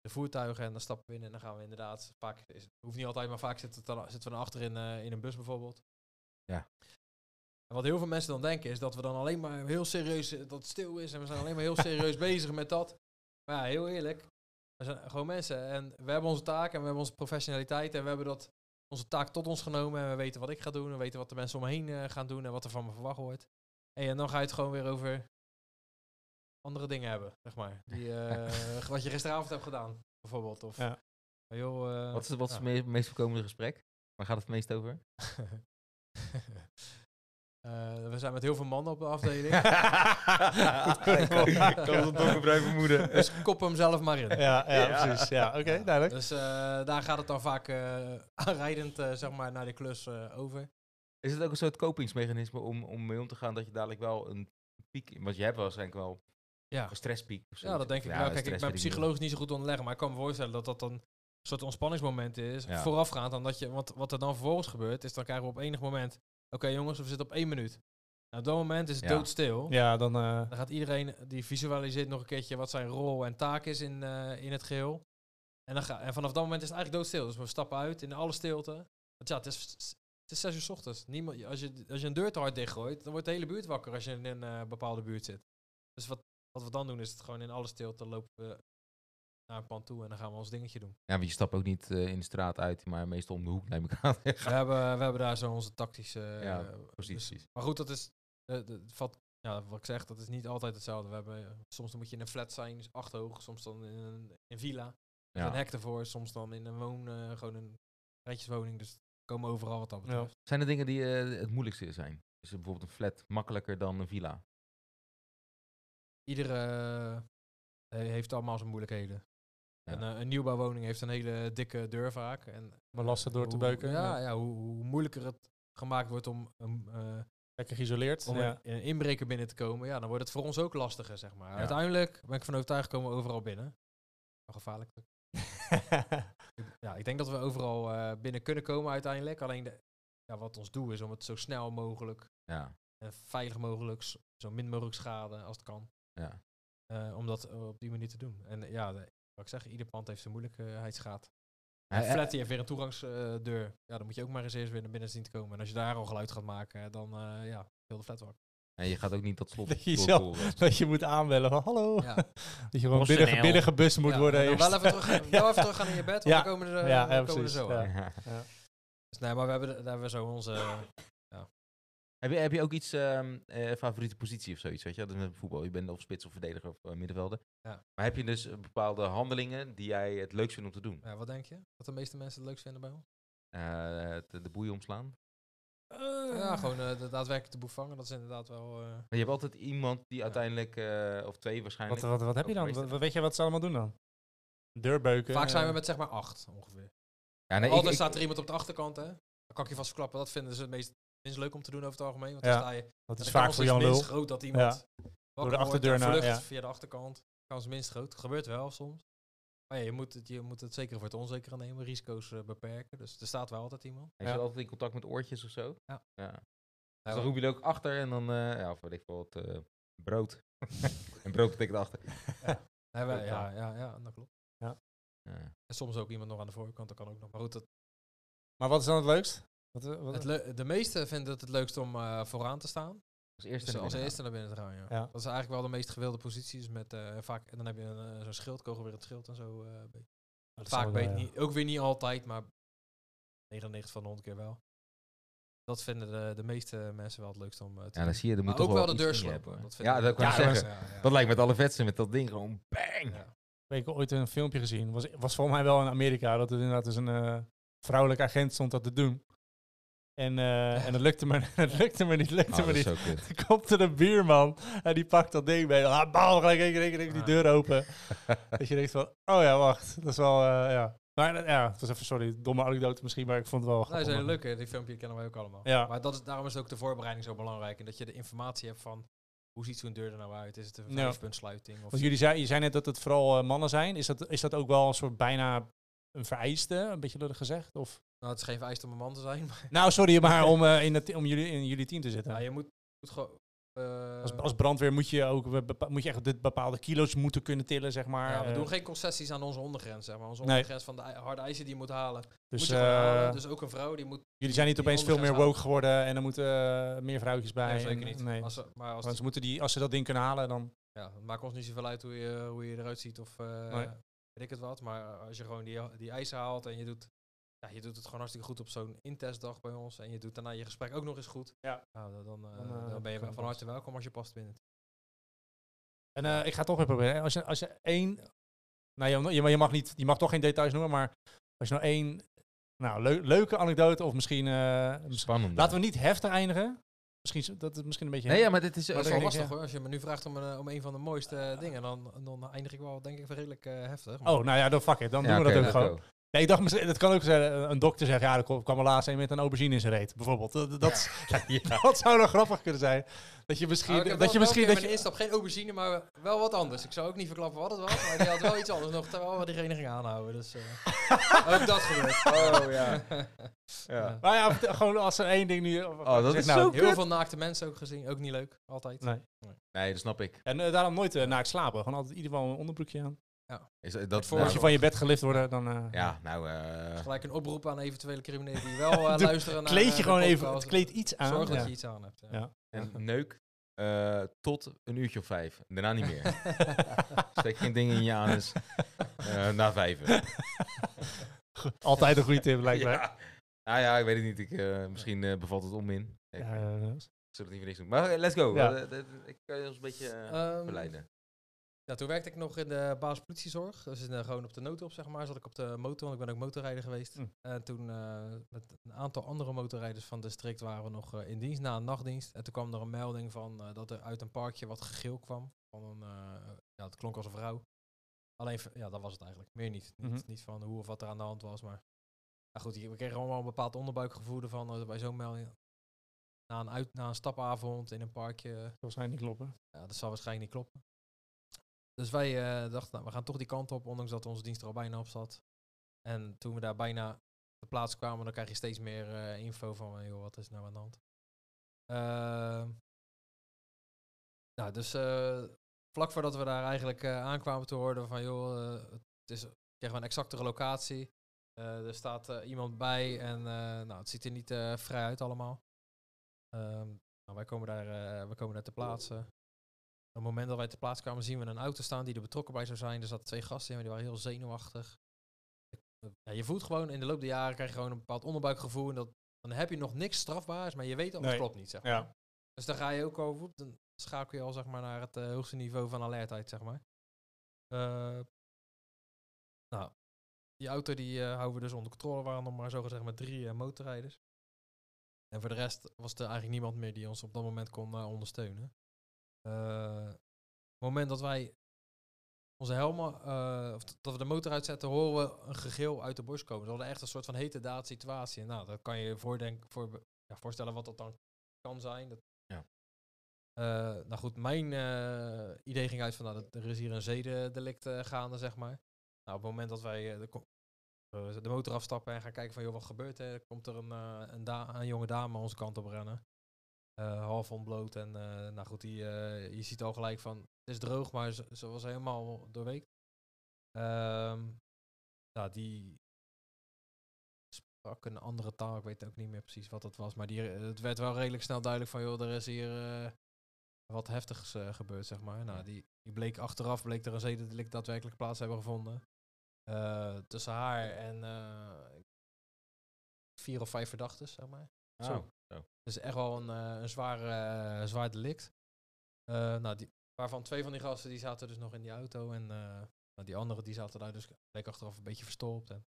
de voertuigen en dan stappen we in en dan gaan we inderdaad, vaak, is, het hoeft niet altijd, maar vaak zitten we, dan, zitten we dan achter in, eh, in een bus bijvoorbeeld. Ja. En wat heel veel mensen dan denken is dat we dan alleen maar heel serieus, dat het stil is en we zijn alleen maar heel serieus bezig met dat. Maar ja, heel eerlijk, we zijn gewoon mensen en we hebben onze taak en we hebben onze professionaliteit en we hebben dat onze taak tot ons genomen en we weten wat ik ga doen. We weten wat de mensen om me heen eh, gaan doen en wat er van me verwacht wordt. Hey, en dan ga je het gewoon weer over andere dingen hebben, zeg maar. Die, eh, wat je gisteravond hebt gedaan, bijvoorbeeld. Of, Ja. Maar joh, eh, Wat is, het- wat is ja. het me- meest voorkomende gesprek? Waar gaat het het meest over? Eh, we zijn met heel veel mannen op de afdeling. Ik kan het donkerbruin vermoeden. dus kop hem zelf maar in. Ja, ja, Ja. precies. Ja, oké, duidelijk. Dus eh, daar gaat het dan vaak eh, aanrijdend zeg maar, naar de klus eh, over. Is het ook een soort kopingsmechanisme om, om mee om te gaan dat je dadelijk wel een piek... Want je hebt waarschijnlijk wel Ja. een stresspiek. of Ja, dat denk ik Ja, wel. Kijk, ik ben psychologisch niet zo goed onderleggen, maar ik kan me voorstellen dat dat dan een soort ontspanningsmoment is. Ja. Voorafgaand aan dat je, want wat er dan vervolgens gebeurt, is dan krijgen we op enig moment, oké jongens, we zitten op één minuut. Nou, op dat moment is het Ja. doodstil. Ja, dan... eh, Dan gaat iedereen, die visualiseert nog een keertje wat zijn rol en taak is in, eh, in het geheel. En, dan ga, en vanaf dat moment is het eigenlijk doodstil. Dus we stappen uit in alle stilte. Want ja, het is, het is zes uur 's ochtends. Niemand, als, je, als je een deur te hard dichtgooit, dan wordt de hele buurt wakker als je in een eh, bepaalde buurt zit. Dus wat, wat we dan doen, is het gewoon in alle stilte lopen we naar een pand toe en dan gaan we ons dingetje doen. Ja, maar je stapt ook niet eh, in de straat uit, maar meestal om de hoek neem ik aan. We hebben, we hebben daar zo onze tactische... Ja, eh, precies, dus- precies. maar goed, dat is... eh, dat valt, ja, wat ik zeg, dat is niet altijd hetzelfde. We hebben, soms dan moet je in een flat zijn, dus acht hoog. Soms dan in een in villa. Met Ja. een hek ervoor. Soms dan in een woon... eh, gewoon een rijtjeswoning. Dus komen overal wat dat Ja. betreft. Zijn er dingen die eh, het moeilijkste zijn? Is er bijvoorbeeld een flat makkelijker dan een villa? Iedere eh, heeft allemaal zijn moeilijkheden. Eh, een nieuwbouwwoning heeft een hele dikke deur vaak. En, Maar lastig door te beuken, Ja, ja. hoe, hoe moeilijker het gemaakt wordt om, een, eh, Lekker geïsoleerd. om een, inbreker binnen te komen, ja, dan wordt het voor ons ook lastiger, zeg maar. Uiteindelijk ben ik van overtuigd komen we overal binnen. Gevaarlijk. Ja, ik denk dat we overal eh, binnen kunnen komen uiteindelijk. Alleen de, ja, wat ons doel is om het zo snel mogelijk Ja. En veilig mogelijk, zo min mogelijk schade als het kan. Ja. om dat op die manier te doen. En ja, de, wat ik zeg, ieder pand heeft zijn moeilijkheidsgraad. Hij- Een flat die heeft weer een toegangsdeur. ja, dan moet je ook maar eens eerst weer naar binnen zien te komen. En als je daar al geluid gaat maken, dan eh, ja, heel de flat wakker. En je gaat ook niet tot slot Dat je zelf- doorvoeren. Dat je moet aanbellen van hallo. Ja. Dat je gewoon binnen, binnengebust moet Ja, worden. en dan wel even terug, wel even terug gaan in je bed, want Ja. dan komen ze, Ja, dan ja, komen precies, ze zo ja. aan. Ja. Dus nee, maar we hebben, daar hebben we zo onze... Heb je, heb je ook iets, ehm, eh, favoriete positie of zoiets, weet je? Dat is met voetbal. Je bent of spits of verdediger of eh, middenvelder. Ja. Maar heb je dus bepaalde handelingen die jij het leukst vindt om te doen? Ja, wat denk je? Wat de meeste mensen het leukst vinden bij ons? Eh, de, de boeien omslaan? Ja, gewoon eh, de daadwerkelijk de boef vangen. Dat is inderdaad wel... eh, Maar je hebt altijd iemand die uiteindelijk, eh, of twee waarschijnlijk. Wat, wat, wat heb je dan? Wat, weet je wat ze allemaal doen dan? Deurbeuken. vaak zijn we met zeg maar acht ongeveer. Ja, nee, Altijd ik- staat er iemand op de achterkant, hè? Dan kan ik je vast verklappen. Dat vinden ze het meest minst leuk om te doen over het algemeen. Want Ja. dan sta je... Dat is vaak voor is Jan minst Lul. groot dat iemand Door de achterdeur naar- vlucht ja. via de achterkant. Kans minst groot. Gebeurt wel soms. Maar ja, je moet het, je moet het zeker voor het onzekere nemen. Risico's eh, beperken. Dus er staat wel altijd iemand. Je Ja. zit altijd in contact met oortjes of zo. Ja. ja. Dus dan roep je er ook achter en dan, eh ja, of weet ik wat, eh, brood. en brood betekent achter. Nee, wij- ja, ja, ja, dat klopt. Ja. En soms ook iemand nog aan de voorkant. Dat kan ook nog. Maar goed, dat, Maar wat is dan het leukst? Wat, eh, wat, het leu- de meesten vinden het het leukst om eh, vooraan te staan. Als eerste Dus naar als binnen eerste naar binnen te gaan, ja. Ja. Dat is eigenlijk wel de meest gewilde posities. Met, eh, vaak, en dan heb je een, eh, zo'n schildkogel weer het schild en zo. eh, vaak weet eh, niet, ook weer niet altijd, maar 99 van de 100 keer wel. Dat vinden de, de meeste mensen wel het leukst om eh, te Ja, dan doen. zie je, er moet Maar toch ook wel wel de deur je slopen. hebben. Dat vind Ja, dat kan ik Ja, zeggen. Ja, ja. Dat lijkt met alle vetsen met dat ding gewoon bang. Ja. Ik heb ooit een filmpje gezien. Was, was volgens mij wel in Amerika. Dat er inderdaad dus een eh, vrouwelijke agent stond dat te doen. En, eh, en dat lukte me, het lukte me niet, lukte Oh, me niet. komt er een buurman en die pakt dat ding mee. Ah, bam, gelijk één keer, één keer, één keer die Ja. deur open. dat je denkt van, oh ja, wacht. Dat is wel, eh, ja. Maar eh, ja, het was even, sorry, domme anekdote misschien, maar ik vond het wel Nou, dat grappig. is heel leuk, die filmpje kennen wij ook allemaal. Ja. Maar dat is, daarom is ook de voorbereiding zo belangrijk. En dat je de informatie hebt van, hoe ziet zo'n deur er nou uit? Is het een Ja. vijfpuntsluiting? Of Want jullie zei, je zei net dat het vooral mannen zijn. Is dat, is dat ook wel een soort bijna een vereiste, een beetje lullig gezegd? Of? Nou, het is geen vereiste om een man te zijn. Maar Nou, sorry, maar om, eh, in, het, om jullie, in jullie team te zitten. ja, je moet, moet gewoon... eh, Als, als brandweer moet je ook bepa- moet je echt dit bepaalde kilo's moeten kunnen tillen, zeg maar. ja, we Eh, doen geen concessies aan onze ondergrens. Zeg maar. Onze Nee. ondergrens van de harde eisen die je moet halen. dus moet je gewoon halen. Dus ook een vrouw die moet... jullie zijn niet opeens veel meer woke geworden en er moeten meer vrouwtjes bij. Nee, zeker en- niet. Nee. Als, ze- maar als, Want ze moeten die, als ze dat ding kunnen halen, dan... ja, het maakt ons niet zoveel uit hoe je, hoe je eruit ziet of Nee. Weet ik het wat. Maar als je gewoon die, die eisen haalt en je doet, ja, je doet het gewoon hartstikke goed op zo'n intestdag bij ons. En je doet daarna je gesprek ook nog eens goed. Ja. Nou, dan, dan, eh, Dan, eh, dan ben je van harte welkom als je past binnen. En eh, ik ga het toch weer proberen. Als je, als je één... Nou, je, je, je mag niet, je mag toch geen details noemen, maar als je nou één... Nou, leu- leuke anekdote of misschien... eh, misschien- Spannend. laten we niet heftig eindigen. Misschien, dat is misschien een beetje... Nee, ja, maar dit is... Maar eh, Dat dan is wel lastig hoor. Als je me nu vraagt om een, om een van de mooiste dingen, dan, dan eindig ik wel denk ik redelijk eh, heftig. maar- Oh, nou ja, dan fuck it. Dan ja, doen we dat ook gewoon. Nee, ik dacht, het kan ook zijn, eh, een dokter zegt, ja, er kwam er laatst een met een aubergine in zijn reet, bijvoorbeeld. Dat, dat, Ja. dat zou nog grappig kunnen zijn. Dat je misschien, Nou, ik heb dat je wel- misschien, een dat je, een instap geen aubergine, maar wel wat anders. Ik zou ook niet verklappen wat het was, maar die had wel iets anders nog, terwijl we diegene gingen aanhouden. Dus eh, ook dat gebeurt. Oh, ja. Ja. maar ja, gewoon als er één ding nu... Oh, dat is nou, zo Heel kut. veel naakte mensen ook gezien, ook niet leuk, altijd. Nee. Nee, dat snap ik. En eh, daarom nooit uh, naakt slapen. Gewoon altijd in ieder geval een onderbroekje aan. Is, dat, voor- nou, Als je van je bed gelift wordt, dan... eh, Ja, nou... eh, Gelijk een oproep aan eventuele criminelen die wel eh, Doe- luisteren naar Kleed eh, je gewoon even, het kleed iets aan. Zorg dat je iets aan hebt. Ja. Ja. en neuk eh, tot een uurtje of vijf. Daarna niet meer. Steek geen dingen in je anus. na vijven. Altijd een goede tip, lijkt mij. Ja. Nou ja, ik weet het niet. Ik, eh, misschien bevalt het onmin. Ik Ja, zullen het niet voor niks doen. Maar let's go. Ja. Ik kan je ons een beetje verleiden. Ja, toen werkte ik nog in de basispolitiezorg. Dus in, eh, gewoon op de noodhulp, zeg maar. Zat ik op de motor, want ik ben ook motorrijder geweest. Hm. En toen uh, met een aantal andere motorrijders van het district waren we nog uh, in dienst na een nachtdienst. En toen kwam er een melding van uh, dat er uit een parkje wat gegil kwam. Van een, ja, het klonk als een vrouw. Alleen, ja, dat was het eigenlijk. Meer niet. Niet, mm -hmm. niet van hoe of wat er aan de hand was, maar... Ja, goed, we kregen allemaal een bepaald onderbuikgevoel van bij zo'n melding. Na een, uit, na een stapavond in een parkje. Dat zal waarschijnlijk niet kloppen. Ja, dat zal waarschijnlijk niet kloppen. Dus wij uh, dachten, nou, we gaan toch die kant op, ondanks dat onze dienst er al bijna op zat. En toen we daar bijna op plaats kwamen, dan krijg je steeds meer uh, info van, joh, wat is nou aan de hand? Uh, Nou, dus eh, vlak voordat we daar eigenlijk eh, aankwamen te horen van, joh, eh, het is, kregen we een exactere locatie. Eh, er staat eh, iemand bij en eh, nou, het ziet er niet eh, vrij uit allemaal. Ehm, nou, wij komen daar, eh, we komen daar te plaatsen. Op het moment dat wij te plaats kwamen, zien we een auto staan die er betrokken bij zou zijn. Er zaten twee gasten in, maar die waren heel zenuwachtig. Ja, je voelt gewoon, in de loop der jaren krijg je gewoon een bepaald onderbuikgevoel. En dat, dan heb je nog niks strafbaars, maar je weet al, het klopt niet, zeg maar. Ja. Dus dan ga je ook over, dan schakel je al zeg maar, naar het eh, hoogste niveau van alertheid, zeg maar. Eh, nou, die auto die eh, houden we dus onder controle. Waren nog maar zo gezegd met drie motorrijders. En voor de rest was er eigenlijk niemand meer die ons op dat moment kon ondersteunen. Eh, op het moment dat wij onze helmen, eh, of dat we de motor uitzetten, horen we een gegil uit de bos komen. Dat was echt een soort van hete daad situatie. Nou, dat kan je je voordenken, voor, ja, voorstellen wat dat dan kan zijn. Dat, Ja. Eh, nou goed, mijn eh, idee ging uit van, nou, dat, er is hier een zedendelict eh, gaande, zeg maar. Nou, op het moment dat wij eh, de, eh, de motor afstappen en gaan kijken van, joh, wat gebeurt er? Komt er een, eh, een, da- een jonge dame onze kant op rennen. Eh, half ontbloot en eh, nou goed, die, eh, je ziet al gelijk van, het is droog, maar ze, ze was helemaal doorweekt. Ehm nou, die sprak een andere taal, ik weet ook niet meer precies wat dat was, maar die, het werd wel redelijk snel duidelijk van, joh, er is hier wat heftigs gebeurd, zeg maar. Nou, die, die bleek achteraf, bleek er een zedendelict daadwerkelijk plaats hebben gevonden. Tussen haar en vier of vijf verdachten, zeg maar. Oh, Zo. Zo. Dus echt wel een, eh, een zwaar, eh, zwaar delict. Eh, nou, die, waarvan twee van die gasten die zaten dus nog in die auto. En nou, die andere die zaten daar dus bleek achteraf een beetje verstopt. En,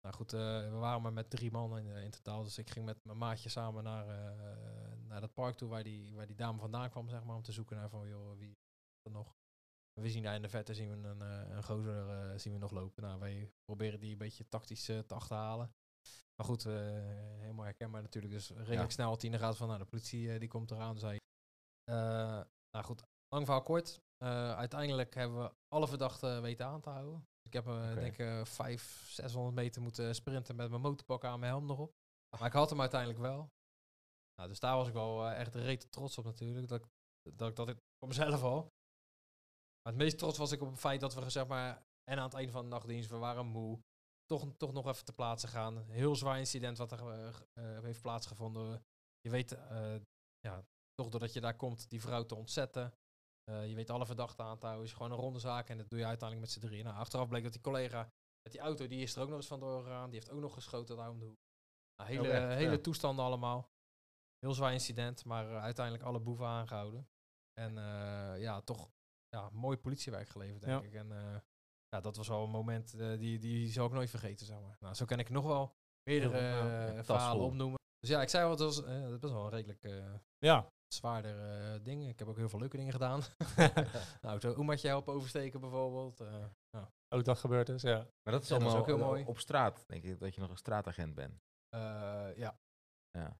nou goed, we waren maar met drie man in, totaal. Dus ik ging met mijn maatje samen naar, naar dat park toe waar die, waar die dame vandaan kwam, zeg maar. Om te zoeken naar van, joh, wie is er nog? We zien daar in de verte zien we een, een gozer zien we nog lopen. Nou, wij proberen die een beetje tactisch te achterhalen. Maar goed, eh, helemaal herkenbaar natuurlijk. Dus redelijk Ja. snel had hij in de gaten van, nou, de politie eh, die komt eraan. Zei, Eh, nou goed, lang verhaal kort. Uiteindelijk hebben we alle verdachten weten aan te houden. Ik heb Oké. denk ik 500, 600 meter moeten sprinten met mijn motorpak aan mijn helm nog op. Maar ik had hem uiteindelijk wel. Nou, dus daar was ik wel echt rete trots op natuurlijk. Dat, ik- dat ik dat ik voor mezelf al. Maar het meest trots was ik op het feit dat we zeg maar, en aan het einde van de nachtdienst, we waren moe. Toch, toch nog even te plaatsen gaan. Heel zwaar incident wat er eh, eh, heeft plaatsgevonden. Je weet, eh, ja, toch doordat je daar komt, die vrouw te ontzetten. Je weet alle verdachten aan te houden. is gewoon een ronde zaak en dat doe je uiteindelijk met z'n drieën. Nou, achteraf bleek dat die collega met die auto, die is er ook nog eens vandoor gegaan. Die heeft ook nog geschoten daar om de hoek. Nou, hele, Oh, echt? hele Ja. toestanden allemaal. Heel zwaar incident, maar uiteindelijk alle boeven aangehouden. En ja, toch ja, mooi politiewerk geleverd, denk Ja. ik. En ja, dat was wel een moment eh, die, die zal ik nooit vergeten, zeg maar. Nou, zo kan ik nog wel meerdere eh, Ja, verhalen opnoemen. Dus ja, ik zei al, het was, het is best wel een redelijk eh, Ja. zwaarder eh ding. Ik heb ook heel veel leuke dingen gedaan. nou, zo oemaatje helpen oversteken bijvoorbeeld. eh, ja. Ook dat gebeurd is, ja. Maar dat is Ja, dat is allemaal ook heel mooi. op straat, denk ik, dat je nog een straatagent bent. Eh, ja, Ja.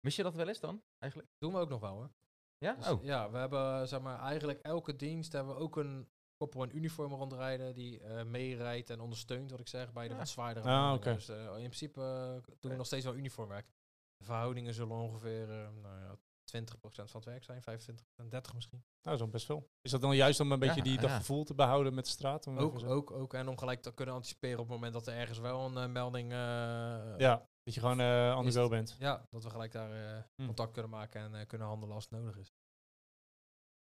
Mis je dat wel eens dan, eigenlijk? doen we ook nog wel hoor. Ja? Dus, oh, Ja, we hebben zeg maar eigenlijk elke dienst hebben we ook een koppel in uniform rondrijden die eh meerijdt en ondersteunt, wat ik zeg, bij de Ja. wat zwaardere Ah. Dus eh, in principe eh, doen we nog steeds wel uniformwerk. De verhoudingen zullen ongeveer eh, nou ja, 20% van het werk zijn, 25%, 30 misschien. Nou, zo best veel. Is dat dan juist om een beetje Ja, die, dat ja. gevoel te behouden met de straat? Om Ook, ook, ook. En om gelijk te kunnen anticiperen op het moment dat er ergens wel een melding... eh, Ja, dat je gewoon eh on the go bent. Ja, dat we gelijk daar eh, Hm. contact kunnen maken en eh, kunnen handelen als het nodig is.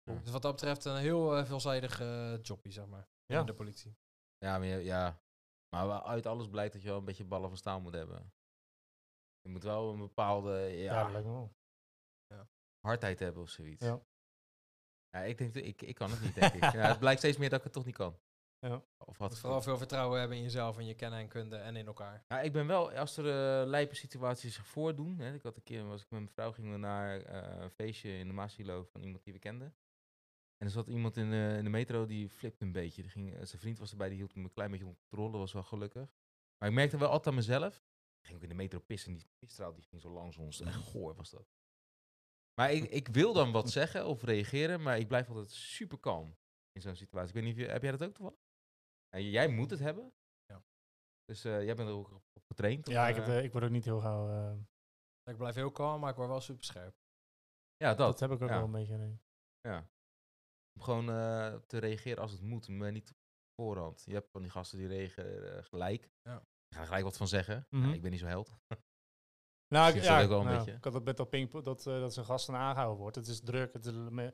Ja. Dus wat dat betreft een heel eh, veelzijdig eh jobje, zeg maar. Ja. binnen de politie. ja, maar, ja. maar uit alles blijkt dat je wel een beetje ballen van staal moet hebben. Je moet wel een bepaalde Ja, ja, dat lijkt me wel. hardheid hebben of zoiets. Ja. Ja, ik denk, dat- ik, ik kan het niet, denk ik. Ja, het blijkt steeds meer dat ik het toch niet kan. Ja. Of had moet vooral veel vertrouwen hebben in jezelf en je kennen en kunde en in elkaar. Ja, ik ben wel, als er uh, lijpe situaties zich voordoen. Hè, ik had een keer, was ik met mijn vrouw, gingen we naar eh, een feestje in de Maasilo van iemand die we kenden. En er zat iemand in de, in de metro die flipte een beetje. Die ging, eh, zijn vriend was erbij, die hield hem een klein beetje onder controle, was wel gelukkig. Maar ik merkte wel altijd aan mezelf. Ik ging ook in de metro pissen en die pisstraal die ging zo langs ons. Echt goor was dat. Maar ik, ik wil dan wat zeggen of reageren, maar ik blijf altijd super kalm in zo'n situatie. Ik weet niet of je, heb jij dat ook toevallig? Ja, jij moet het hebben. Ja. Dus eh, jij bent er ook op, getraind? Ja, of, ik, heb, eh, ik word ook niet heel gauw... eh, Ik blijf heel kalm, maar ik word wel super scherp. ja, dat. dat heb ik ook ja. wel een beetje. nee. Ja. Om gewoon eh, te reageren als het moet, maar niet op voorhand. Je hebt van die gasten die reageren eh, gelijk. Ja. Ik ga er gelijk wat van zeggen. Mhm. Ja, ik ben niet zo held. Nou, ik, ja, dat ook wel een nou, beetje. ik had het met dat pingpong, dat, eh, dat zijn gasten aangehouden wordt. Het is druk. Het is, mijn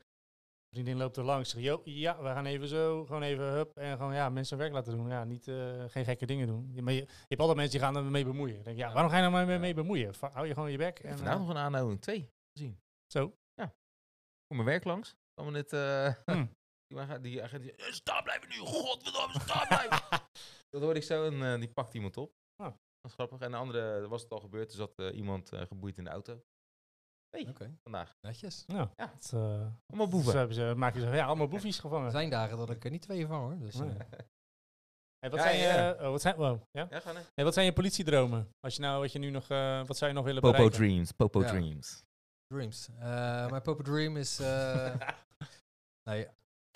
vriendin loopt er langs. Zeg, "Yo, ja, we gaan even zo, gewoon even hup. En gewoon, ja, mensen werk laten doen. Ja, niet, geen gekke dingen doen. Je, maar je, je hebt altijd mensen die gaan ermee bemoeien. Dan denk ja, Ja. waarom ga je nou maar mee, Ja. mee bemoeien? Hou je gewoon je bek. En, vandaag nog een aanhouding, twee gezien. zo. Voor mijn werk langs. Kwam er net, eh, Hmm. die, agent- die die, "Eh, staan blijven nu, godverdomme, staan blijven. dat hoorde ik zo en eh, die pakt iemand op. Ah. Dat is grappig. En de andere was het al gebeurd, er zat eh, iemand eh, geboeid in de auto. Hey, Oké, vandaag. netjes. Ja, Ja. het, eh, Allemaal boeven. Zo hebben ze, maak je zo, ja, allemaal boefjes Er gevangen. zijn dagen dat ik er niet twee vang hoor. Dus, Nee. eh, Hey, wat, Ja, zijn ja. je, oh, wat, zijn, wow, ja? Ja, ga nee. hey, wat zijn je politiedromen? Als je nou, wat, je nu nog, eh, wat zou je nog willen Popo bereiken? Dreams, Popo Ja. Dreams. dreams. Eh, mijn Popa Dream is... nee,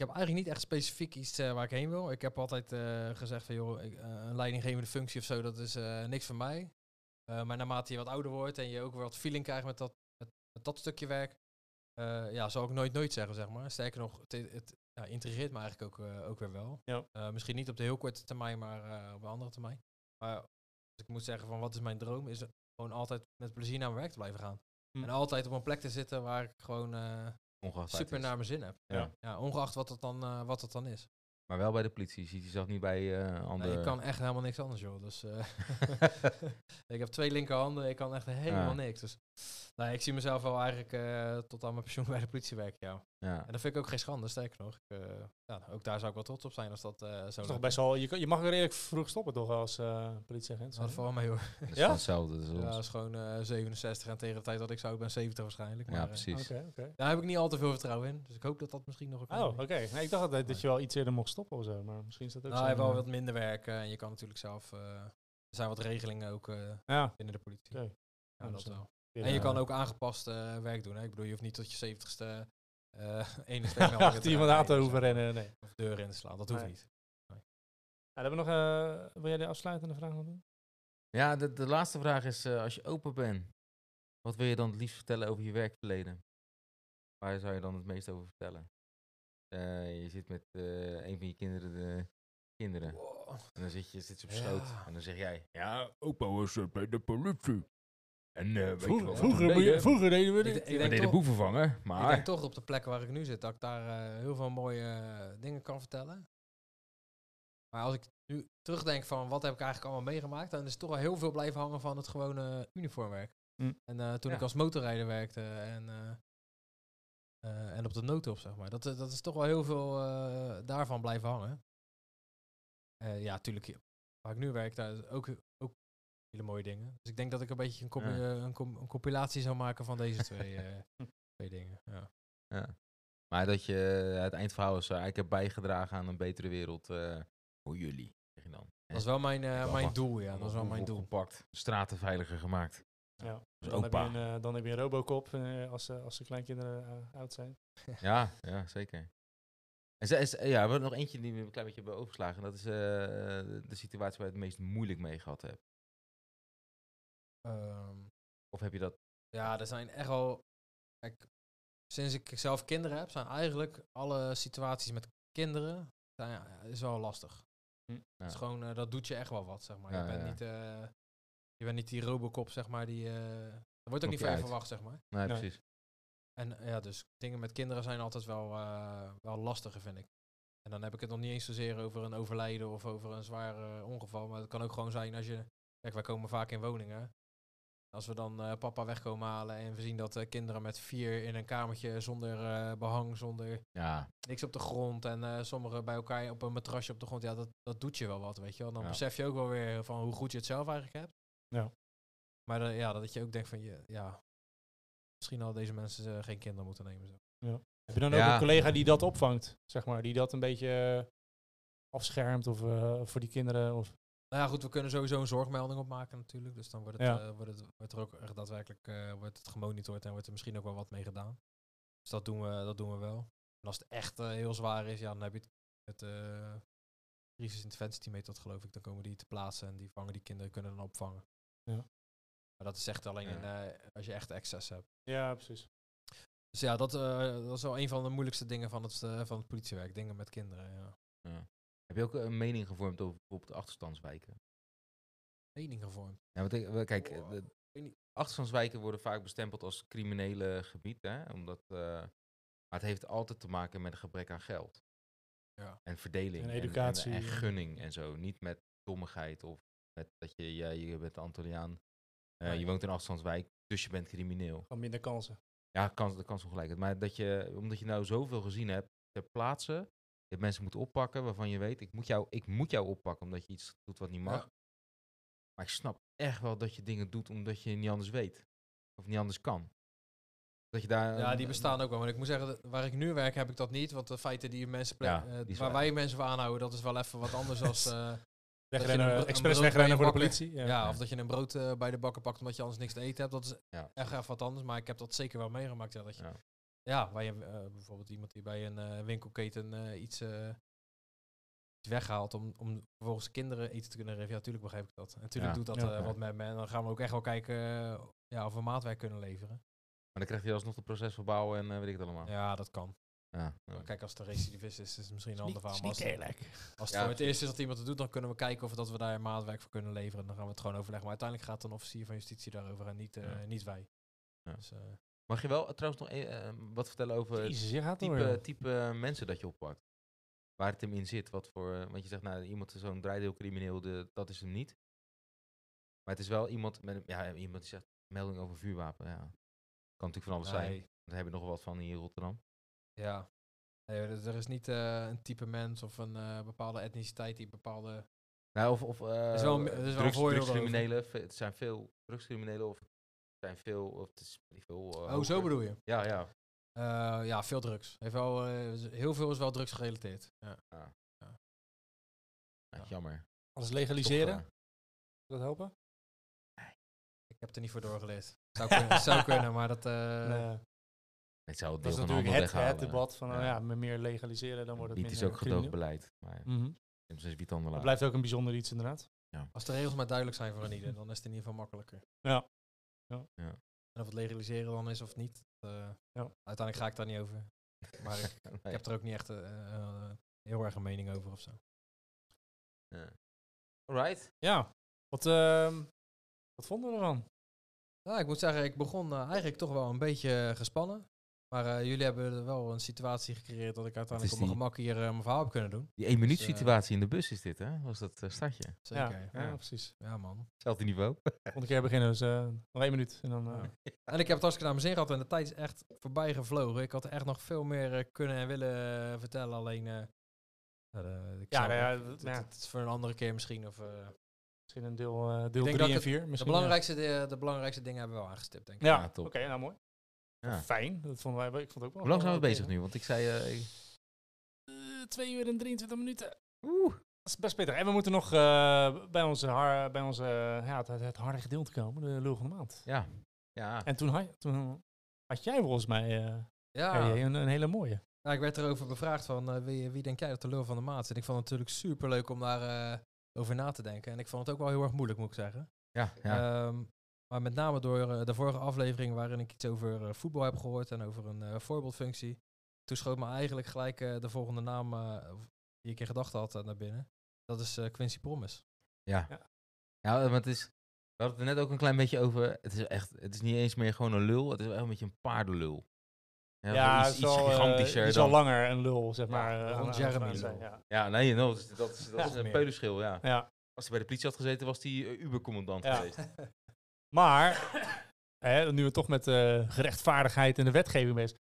ik heb eigenlijk niet echt specifiek iets eh, waar ik heen wil. Ik heb altijd eh, gezegd van joh, ik, eh, een leidinggevende functie of zo, dat is niks voor mij. Maar naarmate je wat ouder wordt en je ook weer wat feeling krijgt met dat, met, met dat stukje werk, ja, zal ik nooit nooit zeggen, zeg maar. Sterker nog, het, het ja, intrigeert me eigenlijk ook, ook weer wel. Ja. Misschien niet op de heel korte termijn, maar op een andere termijn. Maar als ik moet zeggen van wat is mijn droom, is gewoon altijd met plezier naar mijn werk te blijven gaan. Hm. En altijd op een plek te zitten waar ik gewoon Ongeacht super naar mijn zin heb. Ja. Ja, ongeacht wat het dan, eh, wat het dan is. Maar wel bij de politie. Je ziet jezelf niet bij eh andere... Nee, ik kan echt helemaal niks anders, joh. Dus, eh, ik heb twee linkerhanden, ik kan echt helemaal Ja. niks. Dus nee, ik zie mezelf wel eigenlijk eh, tot aan mijn pensioen bij de politie werken, ja. ja. En dat vind ik ook geen schande, sterker nog. Ik, eh, ja, ook daar zou ik wel trots op zijn als dat eh, zo Dat is toch best wel, je, kan- je mag redelijk vroeg stoppen toch als eh, politieagent? Dat valt mee, hoor. Dat is Ja? hetzelfde. Dus Ja, ons. dat is gewoon eh, 67 en tegen de tijd dat ik zou, ik ben 70 waarschijnlijk. ja, Maar, eh, precies. Oké, oké. daar heb ik niet al te veel vertrouwen in. Dus ik hoop dat dat misschien nog een Oh, oké. Nee, ik dacht altijd dat je wel iets eerder mocht stoppen of zo, maar misschien is dat ook Nou, zo. je hebt wel wat minder werken en je kan natuurlijk zelf... eh, er zijn wat regelingen ook eh, Ja. binnen de politie. Oké. Ja, Ja, dat wel. En je eh, kan ook aangepast eh, werk doen. Hè? Ik bedoel, je hoeft niet tot je 70ste eh ene steekmeldingen achter iemand aan te hoeven rennen. Nee. Of deuren in te slaan. Dat hoeft Nee. niet. Ja, dan hebben we nog, eh, wil jij de afsluitende vraag nog doen? Ja, de, de laatste vraag is, eh, als je open bent, wat wil je dan het liefst vertellen over je werkverleden? Waar zou je dan het meest over vertellen? Eh, je zit met eh, een van je kinderen, de kinderen. Wow. En dan zit je zit ze op Ja. schoot. En dan zeg jij, ja, opa was eh, bij de politie. En eh, je Vroeger, wat vroeger, we deden? vroeger deden we Ik dit. denk- We denk deden toch- boeven vangen, Ik maar... denk toch op de plek waar ik nu zit, dat ik daar eh, heel veel mooie eh, dingen kan vertellen. Maar als ik nu terugdenk van wat heb ik eigenlijk allemaal meegemaakt, dan is het toch wel heel veel blijven hangen van het gewone uniformwerk. Hm. En eh, toen Ja. ik als motorrijder werkte en, eh, eh, en op de noodhulp, zeg maar. Dat, dat is toch wel heel veel eh, daarvan blijven hangen. Eh, ja, natuurlijk. Waar ik nu werk, daar is ook, ook hele mooie dingen. Dus ik denk dat ik een beetje een, compi- Ja. eh, een, com- een compilatie zou maken van deze twee, eh, twee dingen. Ja. Ja. Maar dat je eh, het eindverhaal is, eh, ik heb bijgedragen aan een betere wereld eh, voor jullie, zeg je dan. Dat is wel mijn, eh, mijn doel, ja. Dat is wel mijn doel. Gepakt, straten veiliger gemaakt. Ja. Dus Dan, heb je een, eh, dan heb je een Robocop eh, als, als de kleinkinderen oud zijn. Ja, ja, zeker. En ze, is, ja, we hebben nog eentje die we een klein beetje hebben overgeslagen. Dat is eh, de, de situatie waar je het meest moeilijk mee gehad hebt. Of heb je dat... ja, er zijn echt wel... Kijk, sinds ik zelf kinderen heb, zijn eigenlijk alle situaties met kinderen zijn, ja, is wel lastig. Hm. Ja. Het is gewoon, eh, dat doet je echt wel wat, zeg maar. Ja, je, bent ja. Niet, eh, je bent niet die Robocop, zeg maar, die... eh er wordt ook niet je uit. verwacht, zeg maar. Nee, Nee. precies. En ja, dus dingen met kinderen zijn altijd wel, eh, wel lastiger, vind ik. En dan heb ik het nog niet eens zozeer over een overlijden of over een zwaar ongeval. Maar het kan ook gewoon zijn als je... Kijk, wij komen vaak in woningen. Als we dan eh, papa wegkomen halen en we zien dat eh, kinderen met vier in een kamertje zonder eh, behang, zonder Ja, niks op de grond en eh, sommigen bij elkaar op een matrasje op de grond. Ja, dat, dat doet je wel wat, weet je wel. Dan Ja. besef je ook wel weer van hoe goed je het zelf eigenlijk hebt. Ja. Maar eh, ja, dat je ook denkt van, je, ja, misschien hadden deze mensen geen kinderen moeten nemen. Zo. Heb je dan ook Ja. een collega die dat opvangt, zeg maar, die dat een beetje afschermt of eh, voor die kinderen? Of, Nou ja, goed, we kunnen sowieso een zorgmelding opmaken natuurlijk. Dus dan wordt, het, Ja. eh, wordt, het, wordt er ook echt daadwerkelijk eh, wordt het gemonitord en wordt er misschien ook wel wat mee gedaan. Dus dat doen we, dat doen we wel. En als het echt eh, heel zwaar is, ja, dan heb je het, het crisisinterventieteam heet dat geloof ik. Dan komen die te plaatsen en die vangen die kinderen, kunnen dan opvangen. Ja. Maar dat is echt alleen Ja. in, als je echt excess hebt. ja, precies. Dus ja, dat, eh, dat is wel een van de moeilijkste dingen van het, eh, van het politiewerk. Dingen met kinderen, ja. Heb je ook een mening gevormd over bijvoorbeeld achterstandswijken? Mening gevormd. Ja, want kijk, de achterstandswijken worden vaak bestempeld als criminele gebied, hè? Omdat, eh, maar het heeft altijd te maken met een gebrek aan geld. Ja. En verdeling. En educatie. En, en gunning en zo. Niet met dommigheid of met dat je, ja, je bent Antilliaan, eh, je woont in een afstandswijk, dus je bent crimineel. Gewoon minder kansen. Ja, kans, de kans ongelijkheid. Maar dat je, omdat je nou zoveel gezien hebt ter plaatse, je hebt mensen moeten oppakken waarvan je weet, ik moet jou, ik moet jou oppakken omdat je iets doet wat niet mag. Ja. Maar ik snap echt wel dat je dingen doet omdat je niet anders weet. Of niet anders kan. Dat je daar... Ja, die bestaan ook wel. Maar ik moet zeggen, dat waar ik nu werk heb ik dat niet. Want de feiten die mensen Ja, eh, die waar wij mensen voor aanhouden, dat is wel even wat anders als... eh, Wegrennen, expres wegrennen voor de politie. ja. of dat je een brood eh, bij de bakker pakt omdat je anders niks te eten hebt. Dat is Ja. echt even wat anders. Maar ik heb dat zeker wel meegemaakt. Ja, dat je, Ja. waar je eh, bijvoorbeeld iemand die bij een eh, winkelketen eh, iets, eh, iets weghaalt om, om vervolgens kinderen eten te kunnen geven. Ja, natuurlijk begrijp ik dat. En natuurlijk Ja. doet dat Ja. eh, wat met me. En dan gaan we ook echt wel kijken eh, ja, of we maatwerk kunnen leveren. Maar dan krijg je alsnog het proces verbouwen en eh, weet ik het allemaal. Ja, dat kan. Ja, Kijk, als het een recidivist is, is het misschien een ander verhaal. Maar als, het- eerlijk. als het Ja. voor het eerst is dat iemand het doet, dan kunnen we kijken of dat we daar maatwerk voor kunnen leveren. Dan gaan we het gewoon overleggen. Maar uiteindelijk gaat een officier van justitie daarover en niet, eh, Ja. niet wij. Ja. Dus, eh, Mag je wel eh, trouwens nog eh, eh, wat vertellen over het Jezus, je type, type eh, mensen dat je oppakt? Waar het hem in zit? Wat voor, want je zegt, nou, iemand zo'n draaideelcrimineel, de, dat is hem niet. Maar het is wel iemand, met, ja, iemand die zegt, melding over vuurwapen. Ja. Kan natuurlijk van alles zijn. Daar hebben we nog wat van hier in Rotterdam. ja. Nee, er is niet een type mens of een bepaalde etniciteit die bepaalde... Nou, of, of is wel er is drugs, drugscriminelen. Het zijn veel drugscriminelen of zijn veel, of het is veel. eh, oh, zo bedoel je? Ja, ja. Eh, ja, veel drugs. Heeft wel, eh, heel veel is wel drugs gerelateerd. Ja. Ja, Ja. Jammer. Alles legaliseren, zou dat helpen? Ik heb er niet voor doorgeleerd. Zou kunnen, zou kunnen maar dat... eh, Nee. het zou het dat deel is van natuurlijk het, het debat van, Ja. nou ja, met meer legaliseren, dan wordt het Niet is ook gedoogbeleid. Maar Mhm. is Dat blijft ook een bijzonder iets inderdaad. Als de regels maar duidelijk zijn voor een ieder, dan is het in ieder geval makkelijker. Ja. En of het legaliseren dan is of niet, eh, uiteindelijk ga ik daar niet over. Maar ik, ik heb er ook niet echt eh, eh, heel erg een mening over of zo. Ja. Alright. Ja, wat, ehm, wat vonden we ervan? Nou, ik moet zeggen, ik begon eigenlijk toch wel een beetje gespannen. Maar eh, jullie hebben er wel een situatie gecreëerd dat ik uiteindelijk op mijn gemak hier eh, mijn verhaal heb kunnen doen. Die één minuut Dus, eh, situatie in de bus is dit, hè? Was dat startje? Zeker. Ja, Ja, ja, precies. man. Hetzelfde niveau. Volgende keer beginnen, dus eh, nog één minuut. En dan, eh, Ja. En ik heb het hartstikke naar mijn zin gehad en de tijd is echt voorbij gevlogen. Ik had echt nog veel meer kunnen en willen vertellen, alleen... eh, ja, de- ik Ja, zou- nou ja, het, ja. het- het is voor een andere keer misschien. Of, eh, misschien een deel, eh, deel denk dat 3 en ik 4. de, belangrijkste, de, de belangrijkste dingen hebben we wel aangestipt, denk ik. Ja, Ja, top. oké, nou mooi. Ja. Fijn, dat vonden wij, ik vond het ook wel. Hoe lang zijn we bezig nu? Want ik zei... ik- twee uur en 23 minuten. Oeh. Dat is best pittig. En we moeten nog eh, bij onze, har, bij onze ja, het, het harde gedeelte komen, de lul van de maand. Ja. Ja. En toen, had- toen had jij volgens mij eh, Ja, een, een hele mooie. Nou, ik werd erover bevraagd van eh, wie, wie denk jij dat de lul van de maat is? En ik vond het natuurlijk super leuk om daar eh, over na te denken. En ik vond het ook wel heel erg moeilijk, moet ik zeggen. Ja. ja. Ehm, maar met name door eh, de vorige aflevering waarin ik iets over eh, voetbal heb gehoord en over een eh, voorbeeldfunctie. Toen schoot me eigenlijk gelijk eh, de volgende naam eh, die ik in gedachten had naar binnen. Dat is eh, Quincy Promes. Ja. Ja. Ja, want het is... We hadden het er net ook een klein beetje over. Het is echt... Het is niet eens meer gewoon een lul. Het is wel een beetje een paardenlul. Ja, Ja, iets, het is iets wel, gigantischer die is al langer een lul, zeg Ja, maar. eh, Jeremy zijn, lul. Ja. Ja, nee, no, dat is, dat is, dat Ja. is een peulenschil, ja. ja. Als hij bij de politie had gezeten, was hij uh, Ubercommandant Ja. geweest. Maar, hè, nu we toch met eh, gerechtvaardigheid en de wetgeving bezig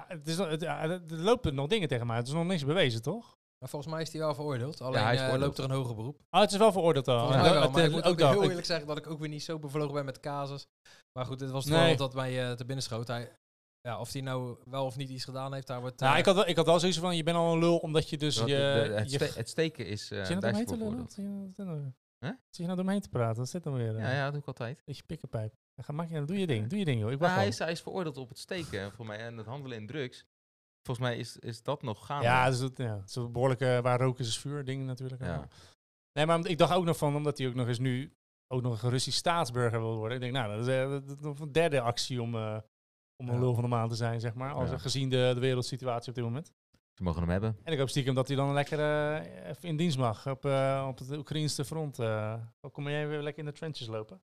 Ah, het is, het, ja, er lopen nog dingen tegen mij. Het is nog niks bewezen, toch? Maar volgens mij is hij wel veroordeeld. Alleen hij is eh, veroordeeld. loopt er een hoger beroep. Oh, het is wel veroordeeld al. Ja, wel, maar ik eh, moet ook heel eerlijk zeggen dat ik ook weer niet zo bevlogen ben met casus. Maar goed, dit was het Nee. voorbeeld dat mij eh, te binnen schoot. Hij, ja, of hij nou wel of niet iets gedaan heeft, daar wordt... Nou, eh, ik had, wel, ik had wel zoiets van, je bent al een lul omdat je dus je... de- de- het, je ste- het steken is uh, nou je nou- nou- Huh? Zit je nou door heen te praten? Wat zit dan weer? eh? Ja, ja, dat doe ik altijd. Beetje pikkenpijp. Dan ga, maak je, doe je ding, doe je ding joh. Ik Maar wacht hij, is, hij is veroordeeld op het steken, voor mij, en het handelen in drugs. Volgens mij is, is dat nog gaande. Ja, dus dat, ja, het behoorlijke waar rook is, is vuur ding natuurlijk. Ja. Nee, maar ik dacht ook nog van, omdat hij ook nog eens nu ook nog een Russisch staatsburger wil worden. Ik denk, nou, dat is, eh, dat nog een derde actie om, eh, om een Ja. lul van de maand te zijn, zeg maar. Als, Ja. Gezien de, de wereldsituatie op dit moment. Ze mogen hem hebben. En ik hoop stiekem dat hij dan lekker eh, even in dienst mag op, eh, op het Oekraïnse front. eh dan kom jij weer lekker in de trenches lopen.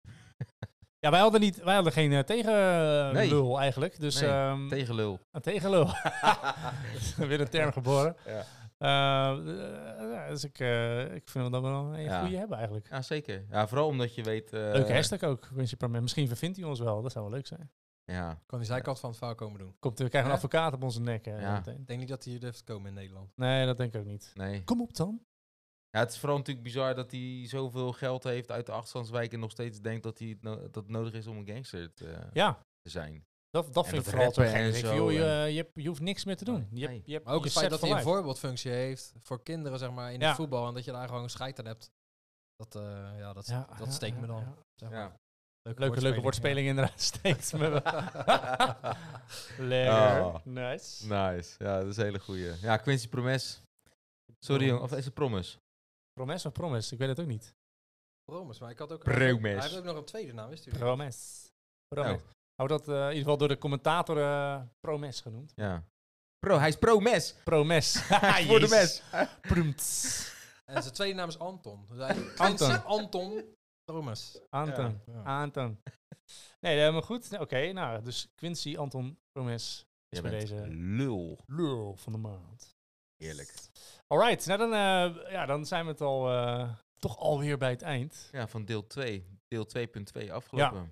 ja, wij hadden, niet, wij hadden geen tegenlul eigenlijk. Dus Nee, ehm, Tegenlul. een tegenlul. weer een term geboren. Ja. Eh, eh, ja, dus ik, eh, ik vind dat we wel een Ja. goede hebben eigenlijk. ja, zeker. Ja, vooral omdat je weet... eh, Leuke hashtag ook. Misschien vervindt hij ons wel. Dat zou wel leuk zijn. Ja, Kan die zijkant van het verhaal komen doen. Komt, we krijgen een advocaat op onze nek. Ja. Ik denk niet dat hij hier durft te komen in Nederland. Nee, dat denk ik ook niet. nee. Kom op dan. Ja, het is vooral natuurlijk bizar dat hij zoveel geld heeft uit de achterstandswijk en nog steeds denkt dat, hij het no- dat het nodig is om een gangster te, Ja, te zijn. dat, dat En vind ik vooral rappen gek. je, je, je hoeft niks meer te doen. Je hebt, nee. je hebt, Maar ook je het feit dat hij een voorbeeldfunctie heeft voor kinderen, zeg maar, in Ja. het voetbal. En dat je daar gewoon scheid aan hebt. Dat, eh, ja, dat, Ja, dat ja, steekt me dan. ja. zeg maar. Ja. Leuke, leuke woordspeling inderdaad. Steekt me wel. Lekker. Oh. Nice. Nice. Ja, dat is een hele goeie. Ja, Quincy Promes. Sorry jong, of is het Promes? Promes of promise? Ik weet het ook niet. Promes, maar ik had ook... Promes. Hij heeft ook nog een tweede naam, wist u? Promes. Promes. Oh. Hou dat eh, in ieder geval door de commentator eh, Promes genoemd. Ja. Pro, hij is pro-mes. Promes. Voor de mes. Prumts. En zijn tweede naam is Anton. Dus hij Anton. Anton Promes. Anton. Ja. Anton. Nee, helemaal goed. Oké, nou, dus Quincy Anton Promes is bij deze lul. lul van de maand. Heerlijk. Alright, nou dan, eh, ja, dan zijn we het al, eh, toch alweer bij het eind. Ja, van deel 2. Deel 2.2 afgelopen.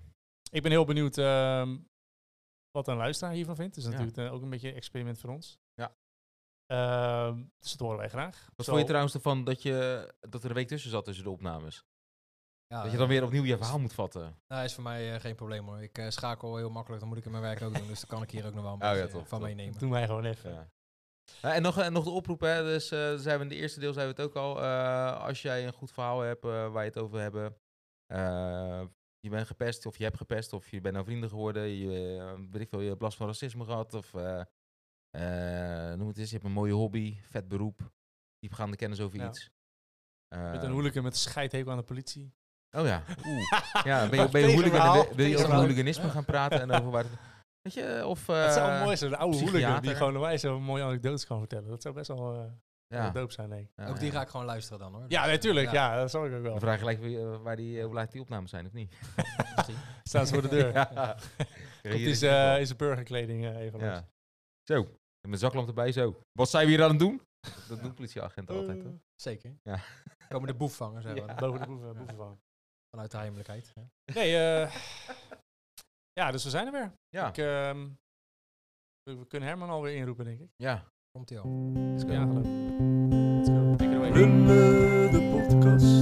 Ik ben heel benieuwd ehm, wat een luisteraar hiervan vindt. Dus Ja. natuurlijk eh, ook een beetje een experiment voor ons. Ja. Ehm, dus dat horen wij graag. Wat Zo- vond je trouwens ervan dat, je, dat er een week tussen zat tussen de opnames? Ja, dat je dan weer opnieuw je verhaal moet vatten. Nou, is voor mij eh, geen probleem hoor. Ik eh, schakel heel makkelijk, dan moet ik in mijn werk ook doen. Dus dan kan ik hier ook nog wel een Oh ja, beetje top, eh, van top. meenemen. Doen wij gewoon even. Ja. Ja, en nog, en nog de oproep, hè. Dus eh, zijn we in de eerste deel zijn we het ook al. eh, als jij een goed verhaal hebt waar je het over hebben. eh, je bent gepest of je hebt gepest of je bent nou vrienden geworden. Je, weet ik veel, je hebt last van racisme gehad. Of eh, eh, noem het eens, je hebt een mooie hobby, vet beroep. Diepgaande kennis over Ja. iets. Met een hooligan met scheidhekel aan de politie. Oh ja, oeh. Ja, ben je, ben je hooligan, wil je over hooliganisme gaan praten en over waar... het- Weet je, of... dat zou eh, wel mooi zijn. Een oude hooligan die gewoon mij zo'n mooie anekdotes kan vertellen. Dat zou best wel eh ja. doop zijn, denk ik. Ja, ook die ja. ga ik gewoon luisteren dan hoor. Ja, natuurlijk. eh, Ja, dat zou ik ook wel. Dan vraag je gelijk wie, eh, waar die, eh, hoe laat die opnames zijn, of niet? misschien. Staan ze voor de deur. ja. Komt is, eh, is de burgerkleding eh, even langs. Zo, met zaklamp erbij, zo. Wat zijn we hier aan het doen? Dat doen politieagenten altijd, Eh, hè? Zeker. Ja. Komen de boef vangen, zeggen we. Ja. boven de boeven, boeven van. Vanuit de heimelijkheid. hè. Nee, eh ja, dus we zijn er weer. Ja, Ik, ehm, we, we kunnen Herman alweer inroepen, denk ik. ja. Komt ie al. Let's go. Ja, geloof. Let's go. Take it away. Runnen de podcast.